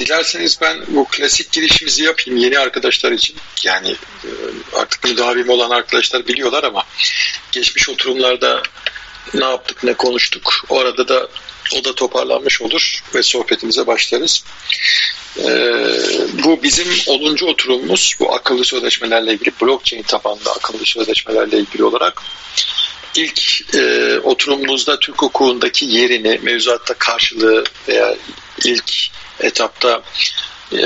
Dilerseniz ben bu klasik girişimizi yapayım yeni arkadaşlar için. Yani e, artık müdavim olan arkadaşlar biliyorlar ama geçmiş oturumlarda ne yaptık ne konuştuk. Orada da o da toparlanmış olur ve sohbetimize başlarız. Ee, bu bizim 10. oturumumuz. Bu akıllı sözleşmelerle ilgili blockchain tabanlı akıllı sözleşmelerle ilgili olarak ilk e, oturumumuzda Türk hukukundaki yerini, mevzuatta karşılığı veya ilk etapta e,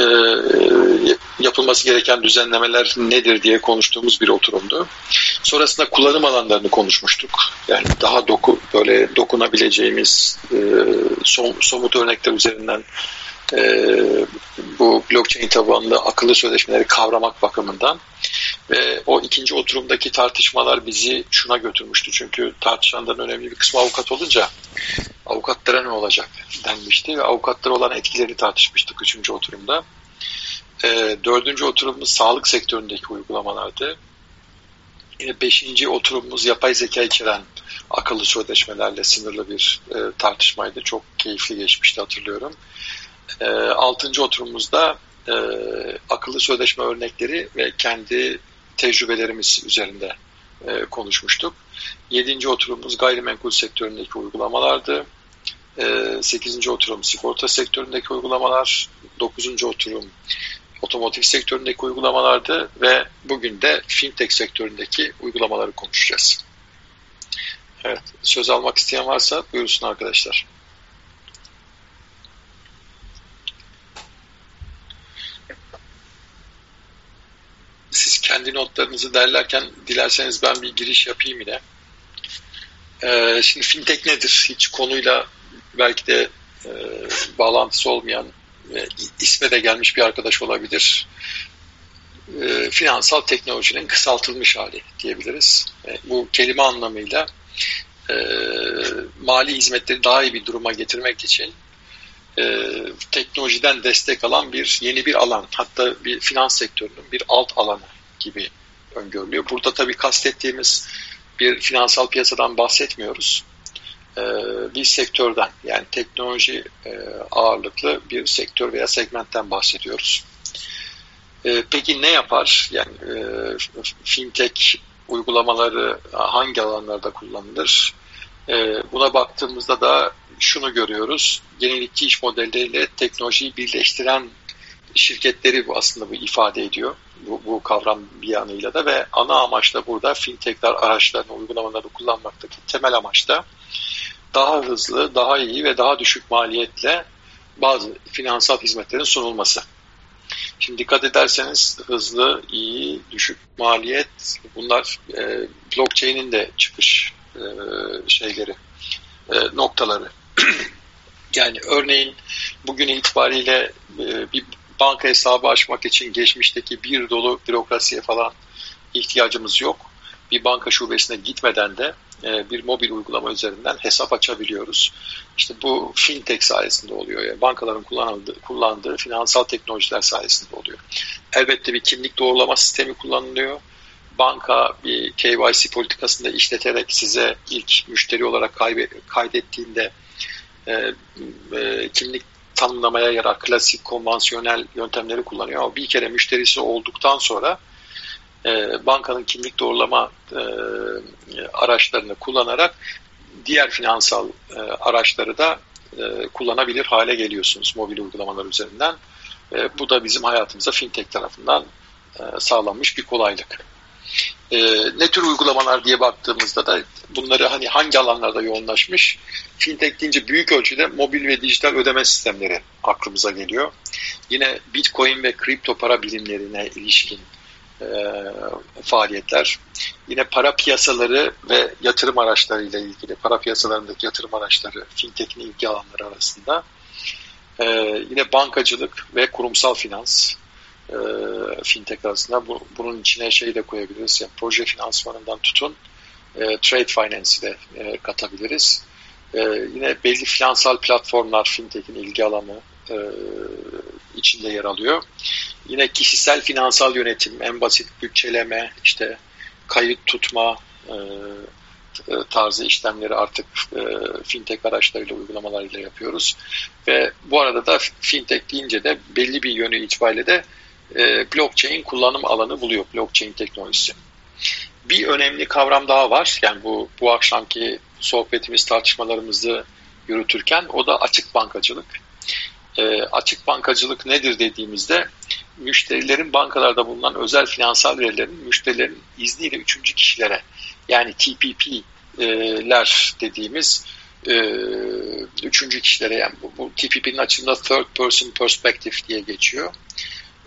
yapılması gereken düzenlemeler nedir diye konuştuğumuz bir oturumdu. Sonrasında kullanım alanlarını konuşmuştuk. Yani daha doku, böyle dokunabileceğimiz e, som, somut örnekler üzerinden e, bu blockchain tabanlı akıllı sözleşmeleri kavramak bakımından ve o ikinci oturumdaki tartışmalar bizi şuna götürmüştü. Çünkü tartışanların önemli bir kısmı avukat olunca avukatlara ne olacak denmişti ve avukatlara olan etkileri tartışmıştık üçüncü oturumda. E, dördüncü oturumumuz sağlık sektöründeki uygulamalardı. Yine beşinci oturumumuz yapay zeka içeren akıllı sözleşmelerle sınırlı bir e, tartışmaydı. Çok keyifli geçmişti hatırlıyorum. E, altıncı oturumumuzda e, akıllı sözleşme örnekleri ve kendi tecrübelerimiz üzerinde e, konuşmuştuk. Yedinci oturumumuz gayrimenkul sektöründeki uygulamalardı. E, sekizinci oturum sigorta sektöründeki uygulamalar. Dokuzuncu oturum otomotiv sektöründeki uygulamalardı ve bugün de fintech sektöründeki uygulamaları konuşacağız. Evet, söz almak isteyen varsa buyursun arkadaşlar. Siz kendi notlarınızı derlerken dilerseniz ben bir giriş yapayım yine. Ee, şimdi fintech nedir? Hiç konuyla belki de e, bağlantısı olmayan ve isme de gelmiş bir arkadaş olabilir. E, finansal teknolojinin kısaltılmış hali diyebiliriz. E, bu kelime anlamıyla e, mali hizmetleri daha iyi bir duruma getirmek için e, teknolojiden destek alan bir yeni bir alan. Hatta bir finans sektörünün bir alt alanı gibi öngörülüyor. Burada tabii kastettiğimiz bir finansal piyasadan bahsetmiyoruz. E, bir sektörden yani teknoloji e, ağırlıklı bir sektör veya segmentten bahsediyoruz. E, peki ne yapar? Yani e, fintech uygulamaları hangi alanlarda kullanılır? E, buna baktığımızda da şunu görüyoruz. Yenilikçi iş modelleriyle teknolojiyi birleştiren şirketleri bu aslında bu ifade ediyor. Bu, bu kavram bir yanıyla da ve ana amaç da burada fintechler araçlarını, uygulamaları kullanmaktaki temel amaç da daha hızlı, daha iyi ve daha düşük maliyetle bazı finansal hizmetlerin sunulması. Şimdi dikkat ederseniz hızlı, iyi, düşük maliyet bunlar e, blockchain'in de çıkış e, şeyleri, e, noktaları. yani örneğin bugün itibariyle e, bir banka hesabı açmak için geçmişteki bir dolu bürokrasiye falan ihtiyacımız yok. Bir banka şubesine gitmeden de e, bir mobil uygulama üzerinden hesap açabiliyoruz. İşte bu fintech sayesinde oluyor. Yani bankaların kullandığı, kullandığı finansal teknolojiler sayesinde oluyor. Elbette bir kimlik doğrulama sistemi kullanılıyor. Banka bir KYC politikasında işleterek size ilk müşteri olarak kaydettiğinde e, e, kimlik tanımlamaya yarar klasik konvansiyonel yöntemleri kullanıyor ama bir kere müşterisi olduktan sonra e, bankanın kimlik doğrulama e, araçlarını kullanarak diğer finansal e, araçları da e, kullanabilir hale geliyorsunuz mobil uygulamalar üzerinden. E, bu da bizim hayatımıza fintech tarafından e, sağlanmış bir kolaylık. E, ne tür uygulamalar diye baktığımızda da bunları hani hangi alanlarda yoğunlaşmış? Fintech deyince büyük ölçüde mobil ve dijital ödeme sistemleri aklımıza geliyor. Yine Bitcoin ve kripto para birimlerine ilişkin e, faaliyetler. Yine para piyasaları ve yatırım araçları ile ilgili para piyasalarındaki yatırım araçları fintech'in ilgi alanları arasında. E, yine bankacılık ve kurumsal finans e, fintech arasında bu, bunun içine şey de koyabiliriz. Yani proje finansmanından tutun e, trade finance'i de e, katabiliriz. E, yine belli finansal platformlar fintech'in ilgi alanı e, içinde yer alıyor. Yine kişisel finansal yönetim, en basit bütçeleme, işte kayıt tutma, e, e, tarzı işlemleri artık e, fintech araçlarıyla, uygulamalarıyla yapıyoruz. Ve bu arada da fintech deyince de belli bir yönü itibariyle de e, blockchain kullanım alanı buluyor, blockchain teknolojisi. Bir önemli kavram daha var. Yani bu bu akşamki sohbetimiz, tartışmalarımızı yürütürken o da açık bankacılık. E, açık bankacılık nedir dediğimizde müşterilerin bankalarda bulunan özel finansal verilerin müşterilerin izniyle üçüncü kişilere yani TPP'ler dediğimiz e, üçüncü kişilere yani bu, bu TPP'nin açımında third person perspective diye geçiyor.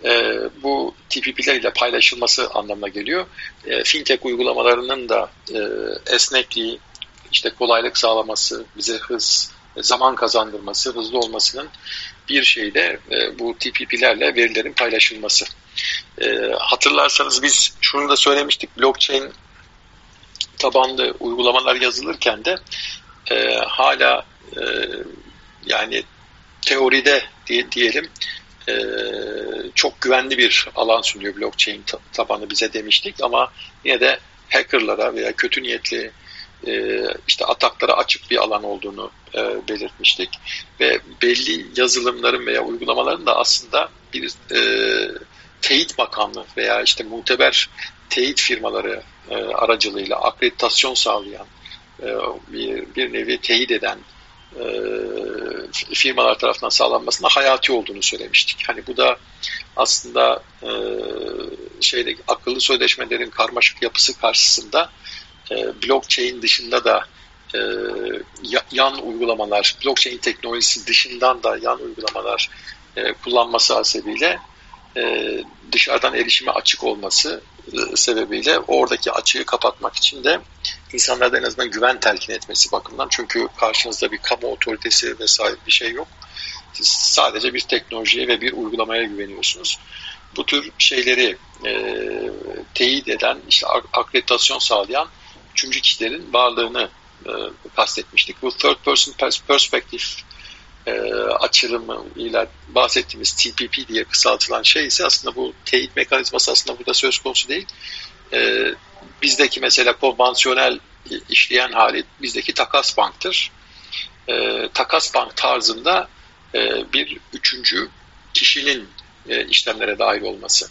E, bu TPP'ler ile paylaşılması anlamına geliyor. E, fintech uygulamalarının da e, esnekliği, işte kolaylık sağlaması, bize hız, zaman kazandırması, hızlı olmasının bir şey de e, bu TPP'lerle verilerin paylaşılması. E, hatırlarsanız biz şunu da söylemiştik. Blockchain tabanlı uygulamalar yazılırken de e, hala e, yani teoride diye, diyelim e, çok güvenli bir alan sunuyor blockchain tabanı bize demiştik. Ama yine de hackerlara veya kötü niyetli e, işte ataklara açık bir alan olduğunu e, belirtmiştik. Ve belli yazılımların veya uygulamaların da aslında bir e, teyit makamı veya işte muteber teyit firmaları e, aracılığıyla akreditasyon sağlayan e, bir, bir nevi teyit eden e, firmalar tarafından sağlanmasında hayati olduğunu söylemiştik. Hani bu da aslında e, şeyde akıllı sözleşmelerin karmaşık yapısı karşısında e, blockchain dışında da e, yan uygulamalar, blockchain teknolojisi dışından da yan uygulamalar e, kullanması hasebiyle e, dışarıdan erişime açık olması e, sebebiyle oradaki açığı kapatmak için de insanlarda en azından güven telkin etmesi bakımından. Çünkü karşınızda bir kamu otoritesi vesaire bir şey yok. Siz sadece bir teknolojiye ve bir uygulamaya güveniyorsunuz. Bu tür şeyleri e, teyit eden, işte akreditasyon sağlayan üçüncü kişilerin varlığını e, kastetmiştik. Bu third person perspective e, açılımıyla bahsettiğimiz TPP diye kısaltılan şey ise aslında bu teyit mekanizması aslında burada söz konusu değil. E, bizdeki mesela konvansiyonel işleyen hali bizdeki takas banktır. E, takas bank tarzında e, bir üçüncü kişinin e, işlemlere dahil olması.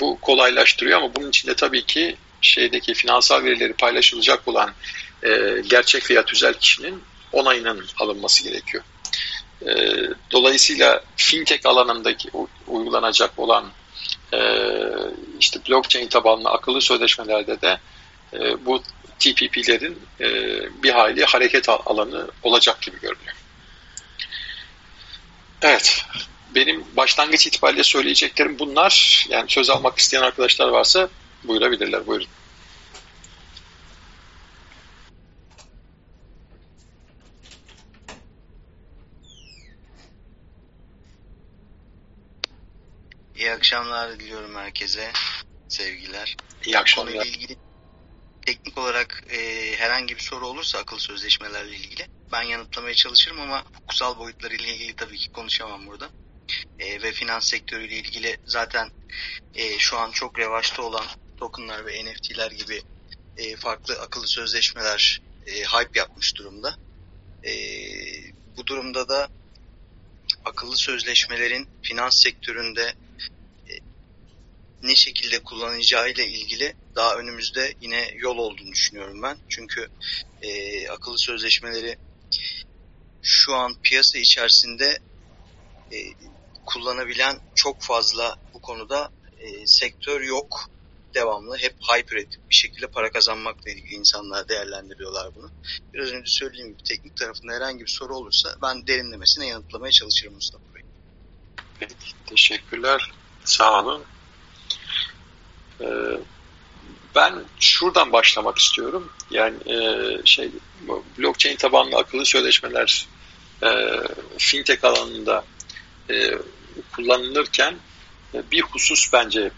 Bu kolaylaştırıyor ama bunun içinde tabii ki şeydeki finansal verileri paylaşılacak olan e, gerçek veya tüzel kişinin onayının alınması gerekiyor. E, dolayısıyla fintech alanındaki uygulanacak olan e, işte blockchain tabanlı akıllı sözleşmelerde de e, bu TPP'lerin e, bir hayli hareket alanı olacak gibi görünüyor. Evet, benim başlangıç itibariyle söyleyeceklerim bunlar. Yani söz almak isteyen arkadaşlar varsa buyurabilirler. Buyurun. İyi akşamlar diliyorum herkese. Sevgiler. İyi akşamlar. Konuyla ilgili teknik olarak e, herhangi bir soru olursa akıl sözleşmelerle ilgili ben yanıtlamaya çalışırım ama hukusal boyutlarıyla ilgili tabii ki konuşamam burada. E, ve finans sektörüyle ilgili zaten e, şu an çok revaçta olan tokenlar ve NFT'ler gibi e, farklı akıllı sözleşmeler e, hype yapmış durumda. E, bu durumda da akıllı sözleşmelerin finans sektöründe ne şekilde kullanacağıyla ilgili daha önümüzde yine yol olduğunu düşünüyorum ben. Çünkü e, akıllı sözleşmeleri şu an piyasa içerisinde e, kullanabilen çok fazla bu konuda e, sektör yok. Devamlı hep hyper bir şekilde para kazanmakla ilgili insanlar değerlendiriyorlar bunu. Biraz önce söylediğim gibi teknik tarafında herhangi bir soru olursa ben derinlemesine yanıtlamaya çalışırım Mustafa Bey. Peki, teşekkürler. Sağ olun. Ee, ben şuradan başlamak istiyorum. Yani e, şey blockchain tabanlı akıllı sözleşmeler e, fintech alanında e, kullanılırken bir husus bence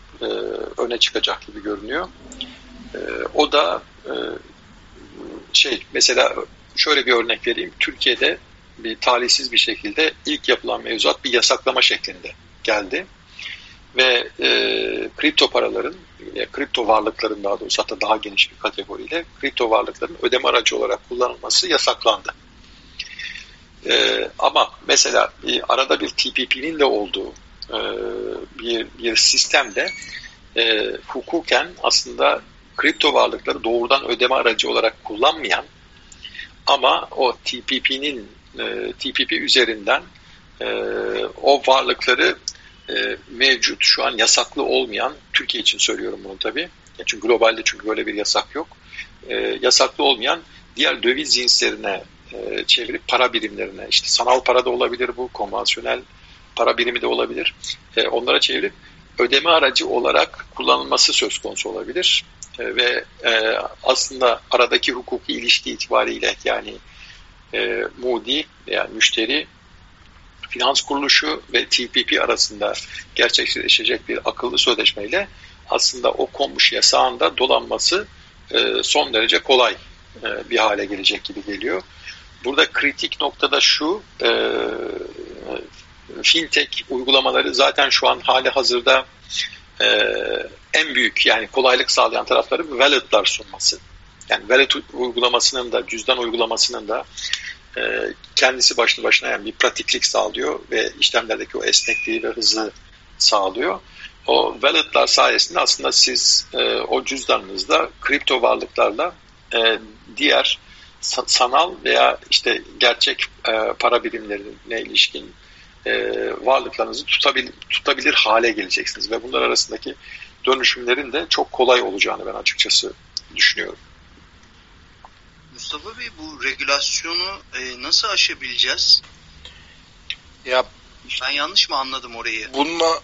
öne çıkacak gibi görünüyor. o da şey mesela şöyle bir örnek vereyim. Türkiye'de bir talihsiz bir şekilde ilk yapılan mevzuat bir yasaklama şeklinde geldi. Ve e, kripto paraların, ya kripto varlıkların daha doğrusu hatta daha geniş bir kategoriyle kripto varlıkların ödeme aracı olarak kullanılması yasaklandı. E, ama mesela e, arada bir TPP'nin de olduğu e, bir, bir sistemde e, hukuken aslında kripto varlıkları doğrudan ödeme aracı olarak kullanmayan ama o TPP'nin e, TPP üzerinden e, o varlıkları e, mevcut şu an yasaklı olmayan Türkiye için söylüyorum bunu tabii. Çünkü globalde çünkü böyle bir yasak yok. E, yasaklı olmayan diğer döviz cinslerine e, çevirip para birimlerine işte sanal para da olabilir bu konvansiyonel para birimi de olabilir. Onlara çevirip ödeme aracı olarak kullanılması söz konusu olabilir. Ve aslında aradaki hukuki ilişki itibariyle yani e, Moody yani müşteri finans kuruluşu ve TPP arasında gerçekleşecek bir akıllı sözleşmeyle aslında o konmuş yasağında dolanması e, son derece kolay e, bir hale gelecek gibi geliyor. Burada kritik noktada şu, e, fintech uygulamaları zaten şu an hali hazırda e, en büyük yani kolaylık sağlayan tarafları wallet'lar sunması. Yani wallet uygulamasının da cüzdan uygulamasının da kendisi başlı başına yani bir pratiklik sağlıyor ve işlemlerdeki o esnekliği ve hızı sağlıyor. O wallet'lar sayesinde aslında siz e, o cüzdanınızda kripto varlıklarla e, diğer sanal veya işte gerçek e, para birimlerine ilişkin e, varlıklarınızı tutabilir, tutabilir hale geleceksiniz ve bunlar arasındaki dönüşümlerin de çok kolay olacağını ben açıkçası düşünüyorum. Mustafa Bey bu regülasyonu e, nasıl aşabileceğiz? Ya ben yanlış mı anladım orayı? Bununla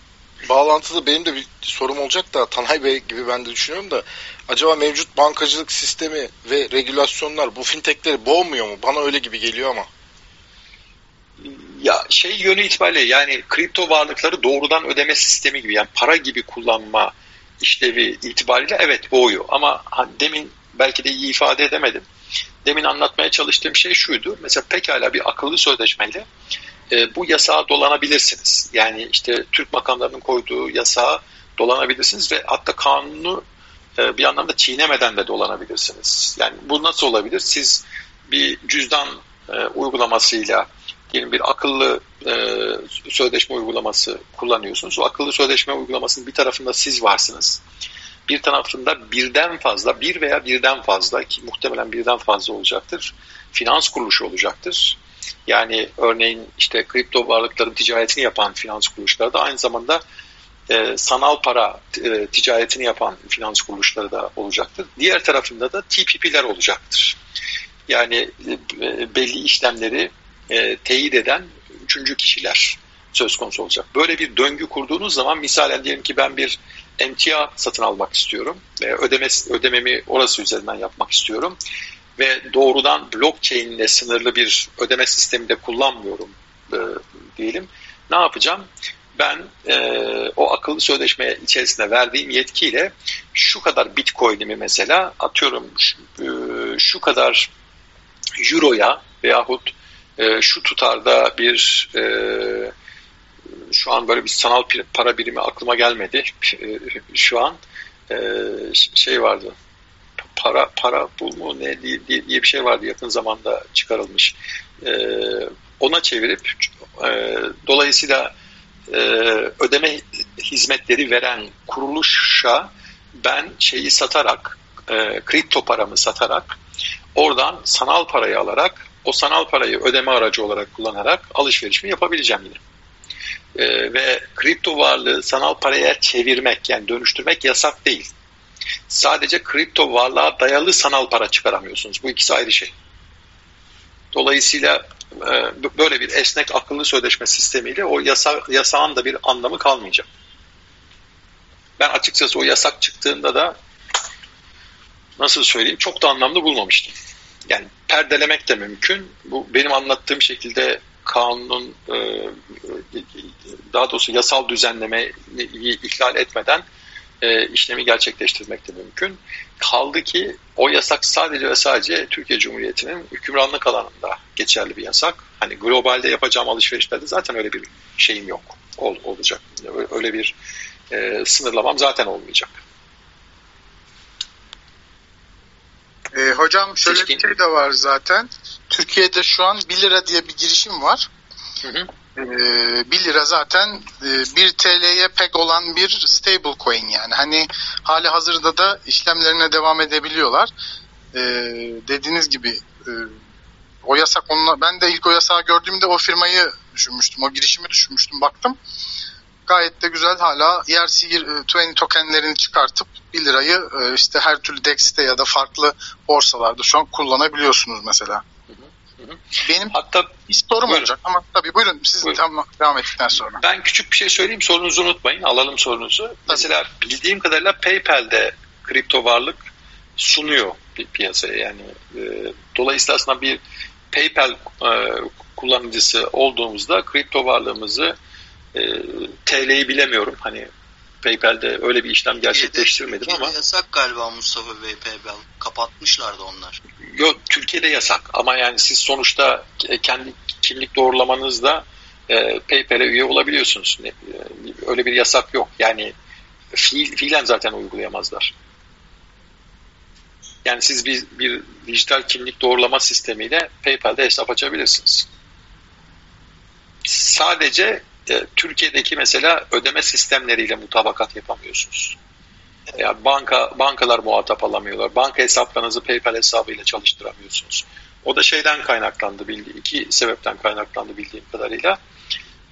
bağlantılı benim de bir sorum olacak da Tanay Bey gibi ben de düşünüyorum da acaba mevcut bankacılık sistemi ve regülasyonlar bu fintechleri boğmuyor mu? Bana öyle gibi geliyor ama. Ya şey yönü itibariyle yani kripto varlıkları doğrudan ödeme sistemi gibi yani para gibi kullanma işlevi itibariyle evet boğuyor. Ama hani demin belki de iyi ifade edemedim. Demin anlatmaya çalıştığım şey şuydu. Mesela pekala bir akıllı sözleşmeyle e, bu yasağa dolanabilirsiniz. Yani işte Türk makamlarının koyduğu yasağa dolanabilirsiniz ve hatta kanunu e, bir anlamda çiğnemeden de dolanabilirsiniz. Yani bu nasıl olabilir? Siz bir cüzdan e, uygulamasıyla diyelim bir akıllı e, sözleşme uygulaması kullanıyorsunuz. O akıllı sözleşme uygulamasının bir tarafında siz varsınız. Bir tarafında birden fazla, bir veya birden fazla ki muhtemelen birden fazla olacaktır. Finans kuruluşu olacaktır. Yani örneğin işte kripto varlıkların ticaretini yapan finans kuruluşları da aynı zamanda e, sanal para e, ticaretini yapan finans kuruluşları da olacaktır. Diğer tarafında da TPP'ler olacaktır. Yani e, belli işlemleri e, teyit eden üçüncü kişiler söz konusu olacak. Böyle bir döngü kurduğunuz zaman misalen diyelim ki ben bir emtia satın almak istiyorum ve ödeme, ödememi orası üzerinden yapmak istiyorum ve doğrudan blockchain ile sınırlı bir ödeme sistemi de kullanmıyorum e, diyelim. Ne yapacağım? Ben e, o akıllı sözleşme içerisinde verdiğim yetkiyle şu kadar bitcoin'imi mesela atıyorum şu, e, şu kadar euroya veyahut e, şu tutarda bir e, şu an böyle bir sanal para birimi aklıma gelmedi. E, şu an e, şey vardı. Para para bul mu ne diye, diye, diye bir şey vardı yakın zamanda çıkarılmış. E, ona çevirip e, dolayısıyla e, ödeme hizmetleri veren kuruluşa ben şeyi satarak kripto paramı satarak oradan sanal parayı alarak o sanal parayı ödeme aracı olarak kullanarak alışverişimi yapabileceğim yine. Ee, ve kripto varlığı sanal paraya çevirmek yani dönüştürmek yasak değil. Sadece kripto varlığa dayalı sanal para çıkaramıyorsunuz. Bu ikisi ayrı şey. Dolayısıyla e, böyle bir esnek akıllı sözleşme sistemiyle o yasa, yasağın da bir anlamı kalmayacak. Ben açıkçası o yasak çıktığında da nasıl söyleyeyim çok da anlamlı bulmamıştım yani perdelemek de mümkün. Bu benim anlattığım şekilde kanunun e, daha doğrusu yasal düzenlemeyi ihlal etmeden e, işlemi gerçekleştirmek de mümkün. Kaldı ki o yasak sadece ve sadece Türkiye Cumhuriyeti'nin hükümranlık alanında geçerli bir yasak. Hani globalde yapacağım alışverişlerde zaten öyle bir şeyim yok. ol, olacak. Öyle bir e, sınırlamam zaten olmayacak. E, hocam şöyle Seçkin. bir şey de var zaten. Türkiye'de şu an 1 lira diye bir girişim var. Hı hı. E, 1 lira zaten e, 1 TL'ye pek olan bir stable coin yani. Hani hali hazırda da işlemlerine devam edebiliyorlar. E, dediğiniz gibi e, o yasak onunla ben de ilk o yasağı gördüğümde o firmayı düşünmüştüm. O girişimi düşünmüştüm. Baktım gayet de güzel hala ERC20 tokenlerini çıkartıp 1 lirayı e, işte her türlü DEX'te ya da farklı borsalarda şu an kullanabiliyorsunuz mesela. Benim Hatta bir sorum buyurun. olacak ama tabii buyurun siz buyurun. Tam, devam ettikten sonra. Ben küçük bir şey söyleyeyim sorunuzu unutmayın. Alalım sorunuzu. Tabii. Mesela bildiğim kadarıyla PayPal'de kripto varlık sunuyor bir piyasaya. Yani e, dolayısıyla aslında bir PayPal e, kullanıcısı olduğumuzda kripto varlığımızı e, TL'yi bilemiyorum. Hani PayPal'de öyle bir işlem gerçekleştirmedim Türkiye'de ama. yasak galiba Mustafa Bey PayPal. Kapatmışlardı onlar. Yok Türkiye'de yasak ama yani siz sonuçta kendi kimlik doğrulamanızda e, PayPal'e üye olabiliyorsunuz. E, öyle bir yasak yok. Yani fiil, fiilen zaten uygulayamazlar. Yani siz bir, bir dijital kimlik doğrulama sistemiyle PayPal'de hesap açabilirsiniz. Sadece e, Türkiye'deki mesela ödeme sistemleriyle mutabakat yapamıyorsunuz. Yani banka bankalar muhatap alamıyorlar. Banka hesaplarınızı PayPal hesabıyla çalıştıramıyorsunuz. O da şeyden kaynaklandı bildi. iki sebepten kaynaklandı bildiğim kadarıyla.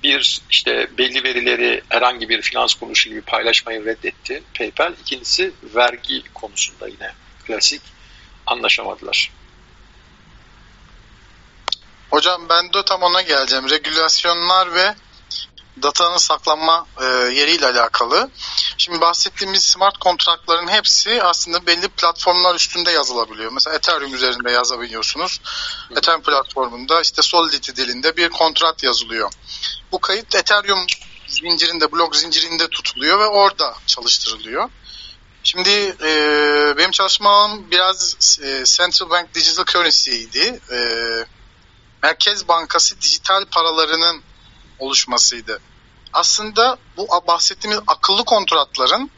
Bir işte belli verileri herhangi bir finans kuruluşu gibi paylaşmayı reddetti PayPal. İkincisi vergi konusunda yine klasik anlaşamadılar. Hocam ben de tam ona geleceğim. Regülasyonlar ve datanın saklanma e, yeriyle alakalı. Şimdi bahsettiğimiz smart kontratların hepsi aslında belli platformlar üstünde yazılabiliyor. Mesela Ethereum üzerinde yazabiliyorsunuz. Hı. Ethereum platformunda işte Solidity dilinde bir kontrat yazılıyor. Bu kayıt Ethereum zincirinde, blok zincirinde tutuluyor ve orada çalıştırılıyor. Şimdi e, benim çalışmam biraz e, Central Bank Digital Currency'ydi. E, Merkez Bankası dijital paralarının oluşmasıydı. Aslında bu bahsettiğimiz akıllı kontratların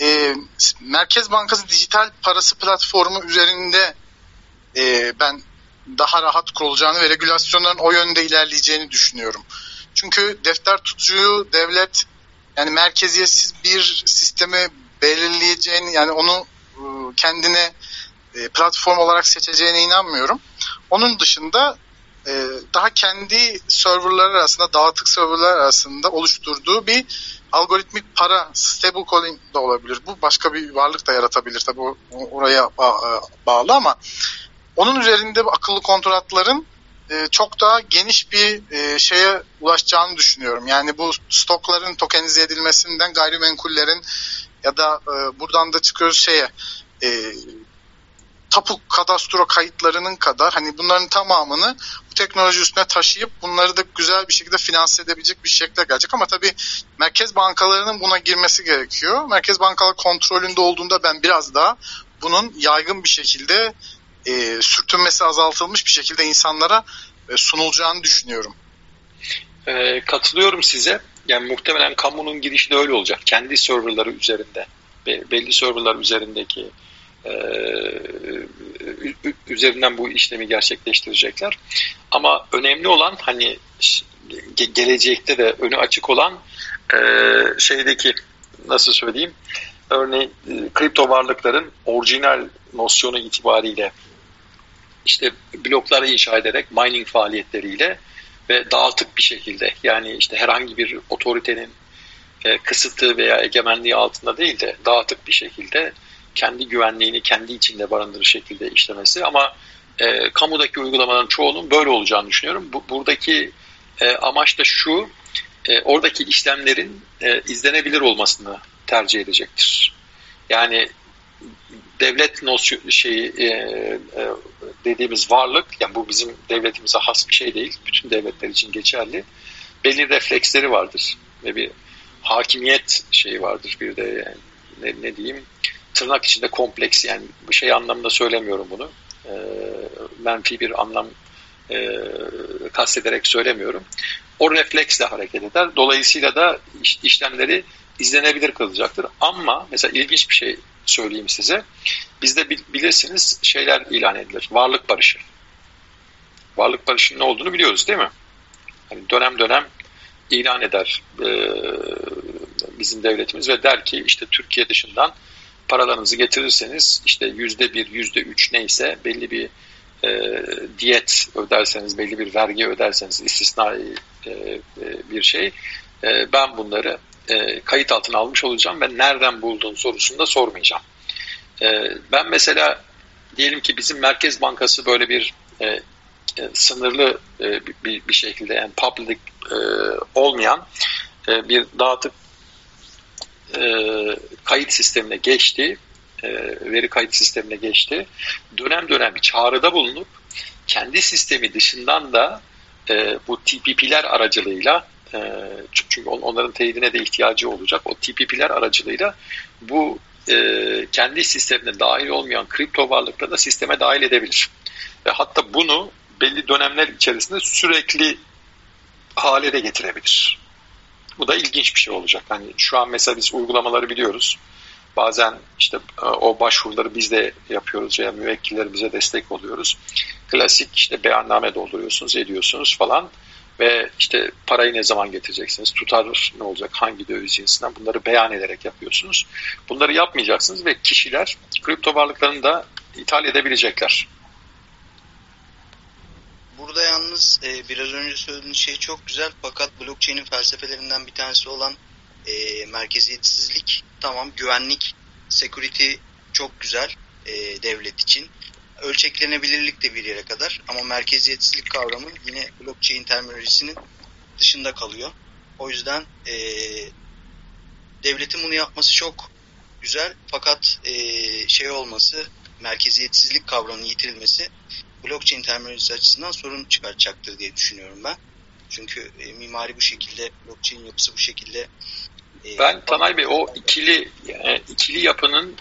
e, Merkez Bankası dijital parası platformu üzerinde e, ben daha rahat kurulacağını ve regülasyonların o yönde ilerleyeceğini düşünüyorum. Çünkü defter tutucuyu devlet yani merkeziyetsiz bir sistemi belirleyeceğini yani onu e, kendine e, platform olarak seçeceğine inanmıyorum. Onun dışında e, daha kendi serverlar arasında, dağıtık serverlar arasında oluşturduğu bir algoritmik para stablecoin de olabilir. Bu başka bir varlık da yaratabilir tabii oraya bağlı ama onun üzerinde akıllı kontratların çok daha geniş bir şeye ulaşacağını düşünüyorum. Yani bu stokların tokenize edilmesinden gayrimenkullerin ya da e, buradan da çıkıyoruz şeye e, tapu kadastro kayıtlarının kadar hani bunların tamamını bu teknoloji üstüne taşıyıp bunları da güzel bir şekilde finanse edebilecek bir şekilde gelecek ama tabii merkez bankalarının buna girmesi gerekiyor. Merkez bankalar kontrolünde olduğunda ben biraz daha bunun yaygın bir şekilde e, sürtünmesi azaltılmış bir şekilde insanlara e, sunulacağını düşünüyorum. E, katılıyorum size. Yani muhtemelen kamunun girişi de öyle olacak. Kendi serverları üzerinde, belli serverlar üzerindeki üzerinden bu işlemi gerçekleştirecekler. Ama önemli olan hani gelecekte de önü açık olan e, şeydeki nasıl söyleyeyim örneğin e, kripto varlıkların orijinal nosyonu itibariyle işte blokları inşa ederek mining faaliyetleriyle ve dağıtık bir şekilde yani işte herhangi bir otoritenin e, kısıtı veya egemenliği altında değil de dağıtık bir şekilde kendi güvenliğini kendi içinde barındırır şekilde işlemesi ama e, kamudaki uygulamaların çoğunun böyle olacağını düşünüyorum. Bu, buradaki e, amaç da şu, e, oradaki işlemlerin e, izlenebilir olmasını tercih edecektir. Yani devlet nosyon şeyi e, e, dediğimiz varlık, yani bu bizim devletimize has bir şey değil, bütün devletler için geçerli. Belli refleksleri vardır ve bir hakimiyet şeyi vardır bir de yani ne, ne diyeyim tırnak içinde kompleks yani bu şey anlamında söylemiyorum bunu. E, menfi bir anlam e, kastederek söylemiyorum. O refleksle hareket eder. Dolayısıyla da iş, işlemleri izlenebilir kılacaktır. Ama mesela ilginç bir şey söyleyeyim size. Bizde bilirsiniz şeyler ilan edilir. Varlık barışı. Varlık barışının ne olduğunu biliyoruz değil mi? Yani dönem dönem ilan eder e, bizim devletimiz ve der ki işte Türkiye dışından paralarınızı getirirseniz işte yüzde bir, yüzde üç neyse belli bir e, diyet öderseniz, belli bir vergi öderseniz istisnai e, e, bir şey e, ben bunları e, kayıt altına almış olacağım ve nereden bulduğun sorusunu da sormayacağım. E, ben mesela diyelim ki bizim Merkez Bankası böyle bir e, e, sınırlı e, bir, bir şekilde yani public e, olmayan e, bir dağıtık e, kayıt sistemine geçti, e, veri kayıt sistemine geçti. Dönem dönem çağrıda bulunup kendi sistemi dışından da e, bu TPP'ler aracılığıyla çünkü onların teyidine de ihtiyacı olacak. O TPP'ler aracılığıyla bu kendi sistemine dahil olmayan kripto varlıkları da sisteme dahil edebilir. Ve hatta bunu belli dönemler içerisinde sürekli hale de getirebilir. Bu da ilginç bir şey olacak. Hani şu an mesela biz uygulamaları biliyoruz. Bazen işte e, o başvuruları biz de yapıyoruz ya müvekkiller bize destek oluyoruz. Klasik işte beyanname dolduruyorsunuz, ediyorsunuz falan ve işte parayı ne zaman getireceksiniz, tutar ne olacak, hangi döviz cinsinden bunları beyan ederek yapıyorsunuz. Bunları yapmayacaksınız ve kişiler kripto varlıklarını da ithal edebilecekler. Burada yalnız e, biraz önce söylediğiniz şey çok güzel fakat blockchain'in felsefelerinden bir tanesi olan e, merkeziyetsizlik tamam güvenlik, security çok güzel e, devlet için. Ölçeklenebilirlik de bir yere kadar ama merkeziyetsizlik kavramı yine blockchain terminolojisinin dışında kalıyor. O yüzden e, devletin bunu yapması çok güzel fakat e, şey olması merkeziyetsizlik kavramının yitirilmesi blockchain terminolojisi açısından sorun çıkartacaktır diye düşünüyorum ben. Çünkü e, mimari bu şekilde, blockchain yapısı bu şekilde. E, ben Tanay Bey o ikili yani ikili yapının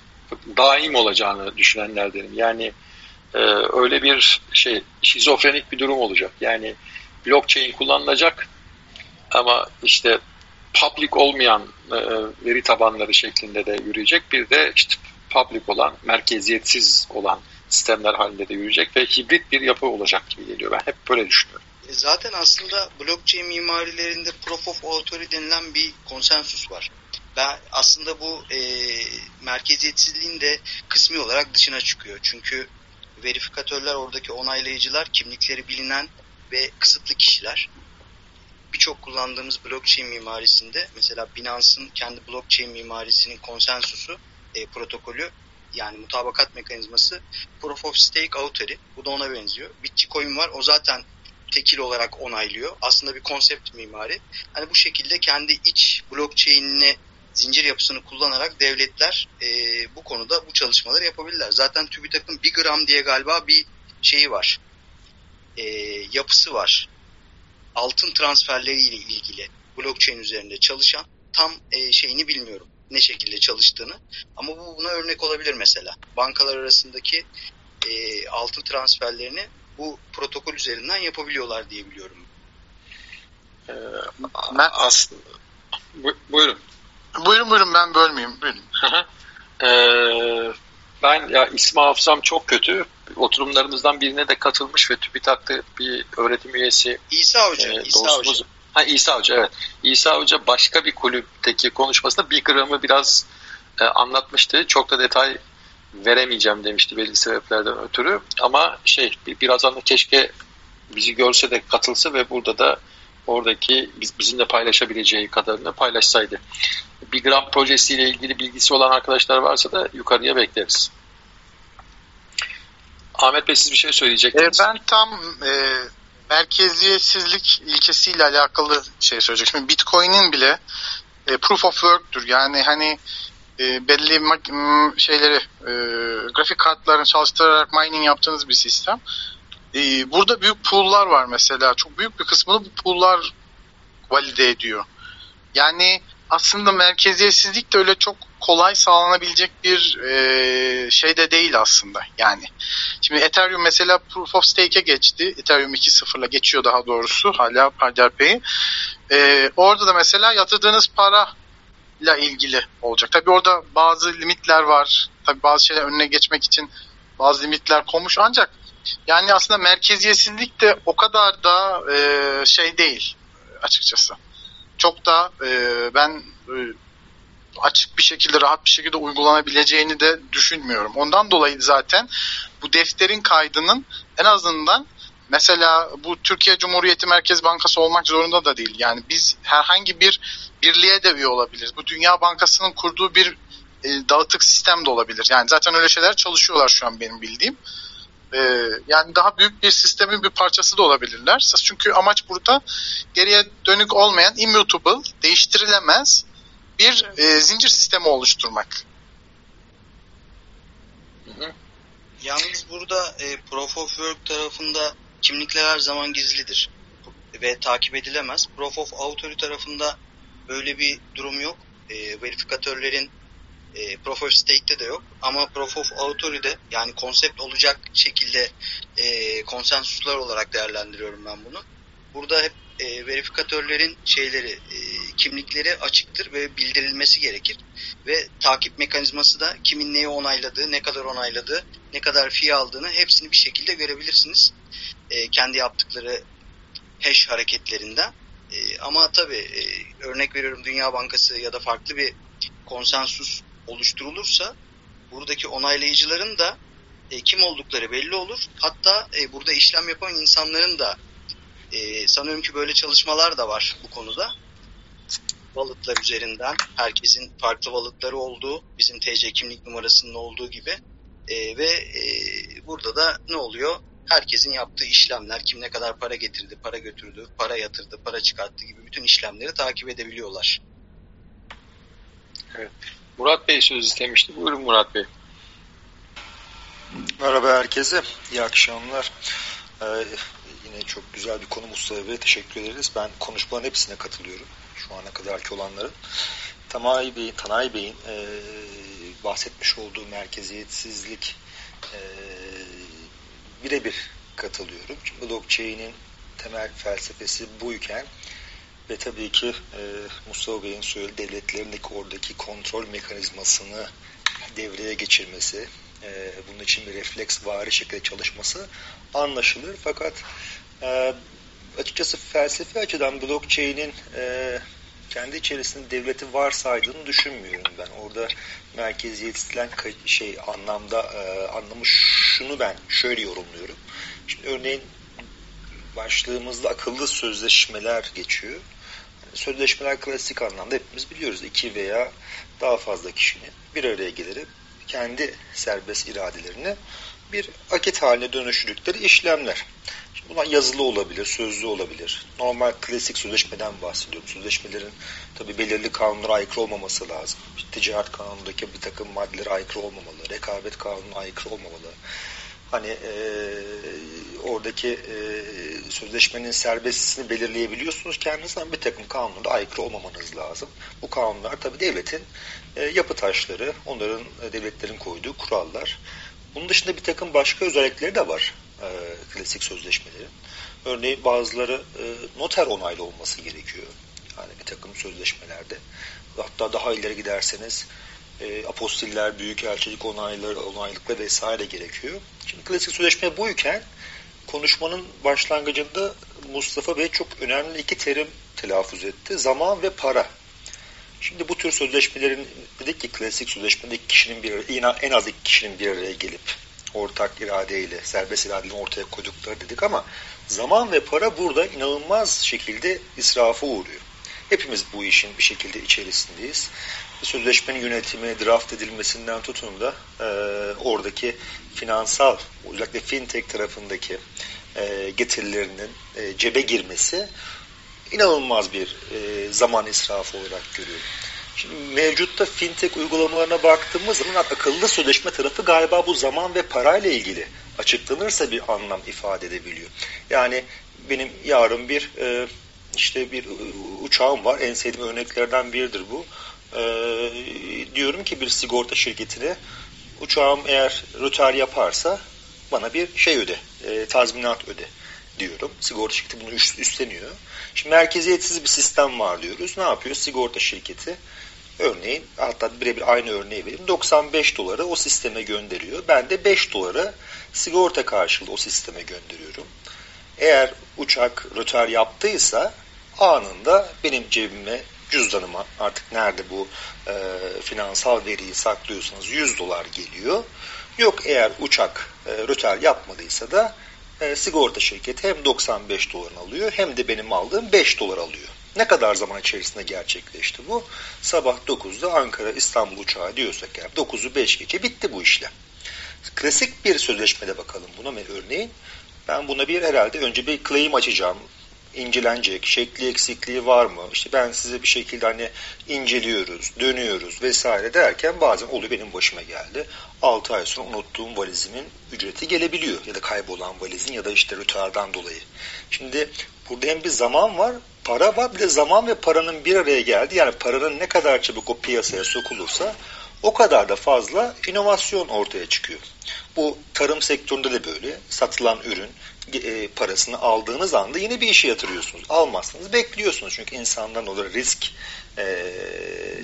daim olacağını düşünenlerdenim. Yani e, öyle bir şey şizofrenik bir durum olacak. Yani blockchain kullanılacak ama işte public olmayan e, veri tabanları şeklinde de yürüyecek. Bir de işte public olan, merkeziyetsiz olan sistemler halinde de yürüyecek ve hibrit bir yapı olacak gibi geliyor. Ben hep böyle düşünüyorum. E, zaten aslında blockchain mimarilerinde proof of authority denilen bir konsensus var. Ben aslında bu e, merkeziyetsizliğin de kısmi olarak dışına çıkıyor. Çünkü verifikatörler oradaki onaylayıcılar kimlikleri bilinen ve kısıtlı kişiler. Birçok kullandığımız blockchain mimarisinde mesela Binance'ın kendi blockchain mimarisinin konsensusu e, protokolü yani mutabakat mekanizması Proof of Stake Authority. Bu da ona benziyor. Bitcoin var. O zaten tekil olarak onaylıyor. Aslında bir konsept mimari. Hani bu şekilde kendi iç blockchain'ini zincir yapısını kullanarak devletler e, bu konuda bu çalışmaları yapabilirler. Zaten TÜBİTAK'ın bir gram diye galiba bir şeyi var. E, yapısı var. Altın transferleriyle ilgili blockchain üzerinde çalışan tam e, şeyini bilmiyorum ne şekilde çalıştığını. Ama bu buna örnek olabilir mesela. Bankalar arasındaki e, altın transferlerini bu protokol üzerinden yapabiliyorlar diye biliyorum. Ee, ben aslında bu, buyurun. Buyurun buyurun ben bölmeyeyim. Buyurun. ee, ben ya ismi hafızam çok kötü. Oturumlarımızdan birine de katılmış ve TÜBİTAK'ta bir öğretim üyesi İsa Hoca. E, İsa dostumuz, Hoca. Ha İsa Hoca evet. İsa Hoca başka bir kulüpteki konuşmasında bir gramı biraz e, anlatmıştı. Çok da detay veremeyeceğim demişti belli sebeplerden ötürü. Ama şey birazdan da keşke bizi görse de katılsa ve burada da oradaki biz, bizimle paylaşabileceği kadarını paylaşsaydı. Bir gram projesiyle ilgili bilgisi olan arkadaşlar varsa da yukarıya bekleriz. Ahmet Bey siz bir şey söyleyecektiniz. E, ben tam e, merkeziyetsizlik ilkesiyle alakalı şey söyleyecek. Şimdi Bitcoin'in bile e, proof of work'tür. Yani hani e, belli şeyleri e, grafik kartlarını çalıştırarak mining yaptığınız bir sistem. E, burada büyük pool'lar var mesela. Çok büyük bir kısmını bu pool'lar valide ediyor. Yani aslında merkeziyetsizlik de öyle çok kolay sağlanabilecek bir e, şey de değil aslında yani. Şimdi Ethereum mesela Proof of Stake'e geçti. Ethereum 2.0'la geçiyor daha doğrusu hala Paydarpay'i. E, orada da mesela yatırdığınız para ile ilgili olacak. Tabi orada bazı limitler var. Tabi bazı şeyler önüne geçmek için bazı limitler konmuş ancak yani aslında merkeziyetsizlik de o kadar da e, şey değil açıkçası. Çok da e, ben e, açık bir şekilde rahat bir şekilde uygulanabileceğini de düşünmüyorum. Ondan dolayı zaten bu defterin kaydının en azından mesela bu Türkiye Cumhuriyeti Merkez Bankası olmak zorunda da değil. Yani biz herhangi bir birliğe de üye olabiliriz. Bu Dünya Bankası'nın kurduğu bir e, dağıtık sistem de olabilir. Yani zaten öyle şeyler çalışıyorlar şu an benim bildiğim. E, yani daha büyük bir sistemin bir parçası da olabilirler. Çünkü amaç burada geriye dönük olmayan immutable, değiştirilemez bir e, zincir sistemi oluşturmak. Yalnız burada e, Proof of Work tarafında kimlikler her zaman gizlidir ve takip edilemez. Proof of Authority tarafında böyle bir durum yok. E, verifikatörlerin e, Proof of Stake'de de yok. Ama Proof of Authority'de yani konsept olacak şekilde e, konsensuslar olarak değerlendiriyorum ben bunu. Burada hep e, verifikatörlerin şeyleri, e, kimlikleri açıktır ve bildirilmesi gerekir. Ve takip mekanizması da kimin neyi onayladığı, ne kadar onayladığı, ne kadar fee aldığını hepsini bir şekilde görebilirsiniz. E, kendi yaptıkları hash hareketlerinden. E, ama tabii e, örnek veriyorum Dünya Bankası ya da farklı bir konsensus oluşturulursa buradaki onaylayıcıların da e, kim oldukları belli olur. Hatta e, burada işlem yapan insanların da e, sanıyorum ki böyle çalışmalar da var bu konuda. Wallet'lar üzerinden herkesin farklı wallet'ları olduğu, bizim TC kimlik numarasının olduğu gibi e, ve e, burada da ne oluyor? Herkesin yaptığı işlemler, kim ne kadar para getirdi, para götürdü, para yatırdı, para çıkarttı gibi bütün işlemleri takip edebiliyorlar. Evet. Murat Bey söz istemişti. Buyurun Murat Bey. Merhaba herkese. İyi akşamlar. Ee, yine çok güzel bir konu Mustafa Bey. Teşekkür ederiz. Ben konuşmaların hepsine katılıyorum. Şu ana kadarki olanların. Tanay Bey'in, Tanay Bey'in e, bahsetmiş olduğu merkeziyetsizlik e, birebir katılıyorum. Çünkü blockchain'in temel felsefesi buyken ve tabii ki e, Mustafa Bey'in söylediği devletlerindeki oradaki kontrol mekanizmasını devreye geçirmesi, e, bunun için bir refleks vari şekilde çalışması anlaşılır. Fakat e, açıkçası felsefi açıdan blockchain'in e, kendi içerisinde devleti varsaydığını düşünmüyorum ben. Orada merkeziyetsizlen şey anlamda e, anlamı şunu ben şöyle yorumluyorum. Şimdi örneğin başlığımızda akıllı sözleşmeler geçiyor. Sözleşmeler klasik anlamda hepimiz biliyoruz. iki veya daha fazla kişinin bir araya gelerek kendi serbest iradelerini bir akit haline dönüştürdükleri işlemler. Şimdi bunlar yazılı olabilir, sözlü olabilir. Normal klasik sözleşmeden bahsediyorum. Sözleşmelerin tabi belirli kanunlara aykırı olmaması lazım. İşte ticaret kanunundaki bir takım maddelere aykırı olmamalı, rekabet kanununa aykırı olmamalı. Hani e, oradaki e, sözleşmenin serbestisini belirleyebiliyorsunuz kendiniz ama bir takım kanunlara aykırı olmamanız lazım. Bu kanunlar tabi devletin e, yapı taşları, onların e, devletlerin koyduğu kurallar. Bunun dışında bir takım başka özellikleri de var e, klasik sözleşmelerin. Örneğin bazıları e, noter onaylı olması gerekiyor. Yani bir takım sözleşmelerde. Hatta daha ileri giderseniz e, apostiller, büyükelçilik onayları, onaylıkla vesaire gerekiyor. Şimdi klasik sözleşme buyken konuşmanın başlangıcında Mustafa Bey çok önemli iki terim telaffuz etti. Zaman ve para. Şimdi bu tür sözleşmelerin dedik ki klasik sözleşmedeki kişinin bir en az iki kişinin bir araya gelip ortak iradeyle, serbest iradeyle ortaya koydukları dedik ama zaman ve para burada inanılmaz şekilde israfa uğruyor. Hepimiz bu işin bir şekilde içerisindeyiz. Sözleşmenin yönetimi, draft edilmesinden tutun da e, oradaki finansal, özellikle fintech tarafındaki e, getirilerinin e, cebe girmesi inanılmaz bir e, zaman israfı olarak görüyorum. Şimdi mevcutta fintech uygulamalarına baktığımız zaman akıllı sözleşme tarafı galiba bu zaman ve parayla ilgili açıklanırsa bir anlam ifade edebiliyor. Yani benim yarın bir e, işte bir uçağım var. En sevdiğim örneklerden biridir bu. E, diyorum ki bir sigorta şirketine uçağım eğer rötar yaparsa bana bir şey öde, e, tazminat öde diyorum. Sigorta şirketi bunu üstleniyor. Şimdi merkeziyetsiz bir sistem var diyoruz. Ne yapıyor? Sigorta şirketi örneğin hatta birebir aynı örneği vereyim. 95 doları o sisteme gönderiyor. Ben de 5 doları sigorta karşılığı o sisteme gönderiyorum. Eğer uçak rötar yaptıysa anında benim cebime cüzdanıma artık nerede bu e, finansal veriyi saklıyorsanız 100 dolar geliyor. Yok eğer uçak e, rötar yapmadıysa da e, sigorta şirketi hem 95 dolar alıyor hem de benim aldığım 5 dolar alıyor. Ne kadar zaman içerisinde gerçekleşti bu? Sabah 9'da Ankara İstanbul uçağı diyorsak yani 9'u 5 geçe bitti bu işlem. Klasik bir sözleşmede bakalım buna örneğin. Ben buna bir herhalde önce bir claim açacağım incelenecek, şekli eksikliği var mı? İşte ben size bir şekilde hani inceliyoruz, dönüyoruz vesaire derken bazen oluyor benim başıma geldi. 6 ay sonra unuttuğum valizimin ücreti gelebiliyor ya da kaybolan valizin ya da işte rütardan dolayı. Şimdi burada hem bir zaman var, para var bir de zaman ve paranın bir araya geldi. Yani paranın ne kadar çabuk o piyasaya sokulursa o kadar da fazla inovasyon ortaya çıkıyor. Bu tarım sektöründe de böyle. Satılan ürün e, parasını aldığınız anda yine bir işe yatırıyorsunuz. Almazsanız bekliyorsunuz. Çünkü insandan olur risk e,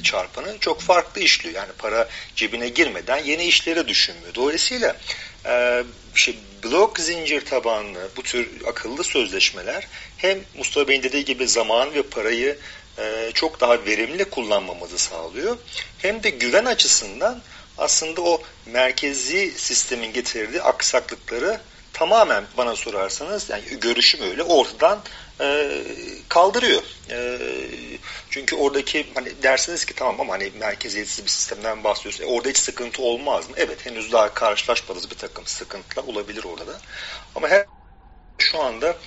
çarpanı çok farklı işliyor. Yani para cebine girmeden yeni işlere düşünmüyor. Dolayısıyla e, şey, blok zincir tabanlı bu tür akıllı sözleşmeler hem Mustafa Bey'in dediği gibi zaman ve parayı e, çok daha verimli kullanmamızı sağlıyor. Hem de güven açısından aslında o merkezi sistemin getirdiği aksaklıkları tamamen bana sorarsanız yani görüşüm öyle ortadan e, kaldırıyor. E, çünkü oradaki hani dersiniz ki tamam ama hani merkeziyetsiz bir sistemden bahsediyoruz. E, orada hiç sıkıntı olmaz mı? Evet henüz daha karşılaşmadığımız bir takım sıkıntılar olabilir orada. Ama her şu anda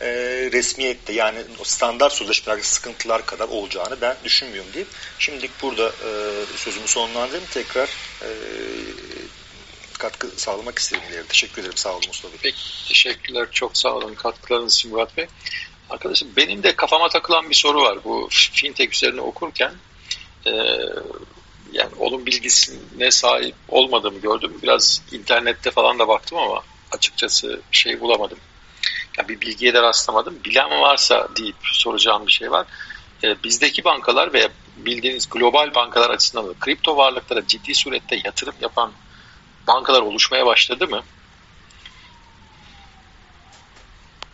e, resmiyette yani standart sözleşmelerdeki sıkıntılar kadar olacağını ben düşünmüyorum deyip şimdilik burada e, sözümü sonlandırayım. Tekrar e, katkı sağlamak istedim. Teşekkür ederim. Sağ olun Mustafa Bey. Teşekkürler. Çok sağ olun katkılarınız için Murat Bey. Arkadaşım benim de kafama takılan bir soru var. Bu fintech üzerine okurken e, yani onun bilgisine sahip olmadığımı gördüm. Biraz internette falan da baktım ama açıkçası şey bulamadım. Yani bir bilgiye de rastlamadım. Bilen varsa deyip soracağım bir şey var. E, bizdeki bankalar veya bildiğiniz global bankalar açısından da kripto varlıklara ciddi surette yatırım yapan bankalar oluşmaya başladı mı?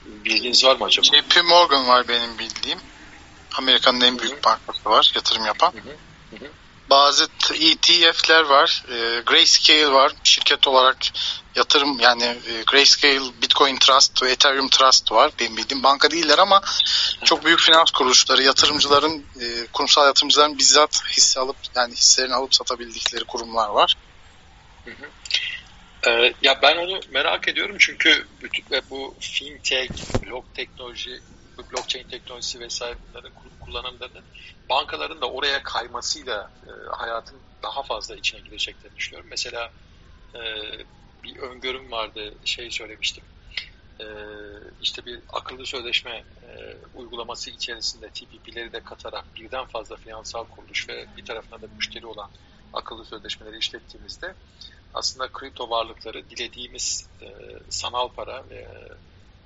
Bilginiz var mı acaba? JP Morgan var benim bildiğim. Amerika'nın en büyük bankası var yatırım yapan. Bazı ETF'ler var. E, Grayscale var. Şirket olarak yatırım yani e, Grayscale, Bitcoin Trust ve Ethereum Trust var. Benim bildiğim banka değiller ama çok büyük finans kuruluşları, yatırımcıların, e, kurumsal yatırımcıların bizzat hisse alıp yani hisselerini alıp satabildikleri kurumlar var. Ee, ya ben onu merak ediyorum çünkü bütün bu fintech, blok teknoloji, blockchain teknolojisi vesaire bunların kullanımlarının bankaların da oraya kaymasıyla e, hayatın daha fazla içine gireceklerini düşünüyorum. Mesela e, bir öngörüm vardı, şey söylemiştim. E, işte bir akıllı sözleşme e, uygulaması içerisinde TPP'leri de katarak birden fazla finansal kuruluş ve bir tarafına da müşteri olan akıllı sözleşmeleri işlettiğimizde aslında kripto varlıkları dilediğimiz e, sanal para veya,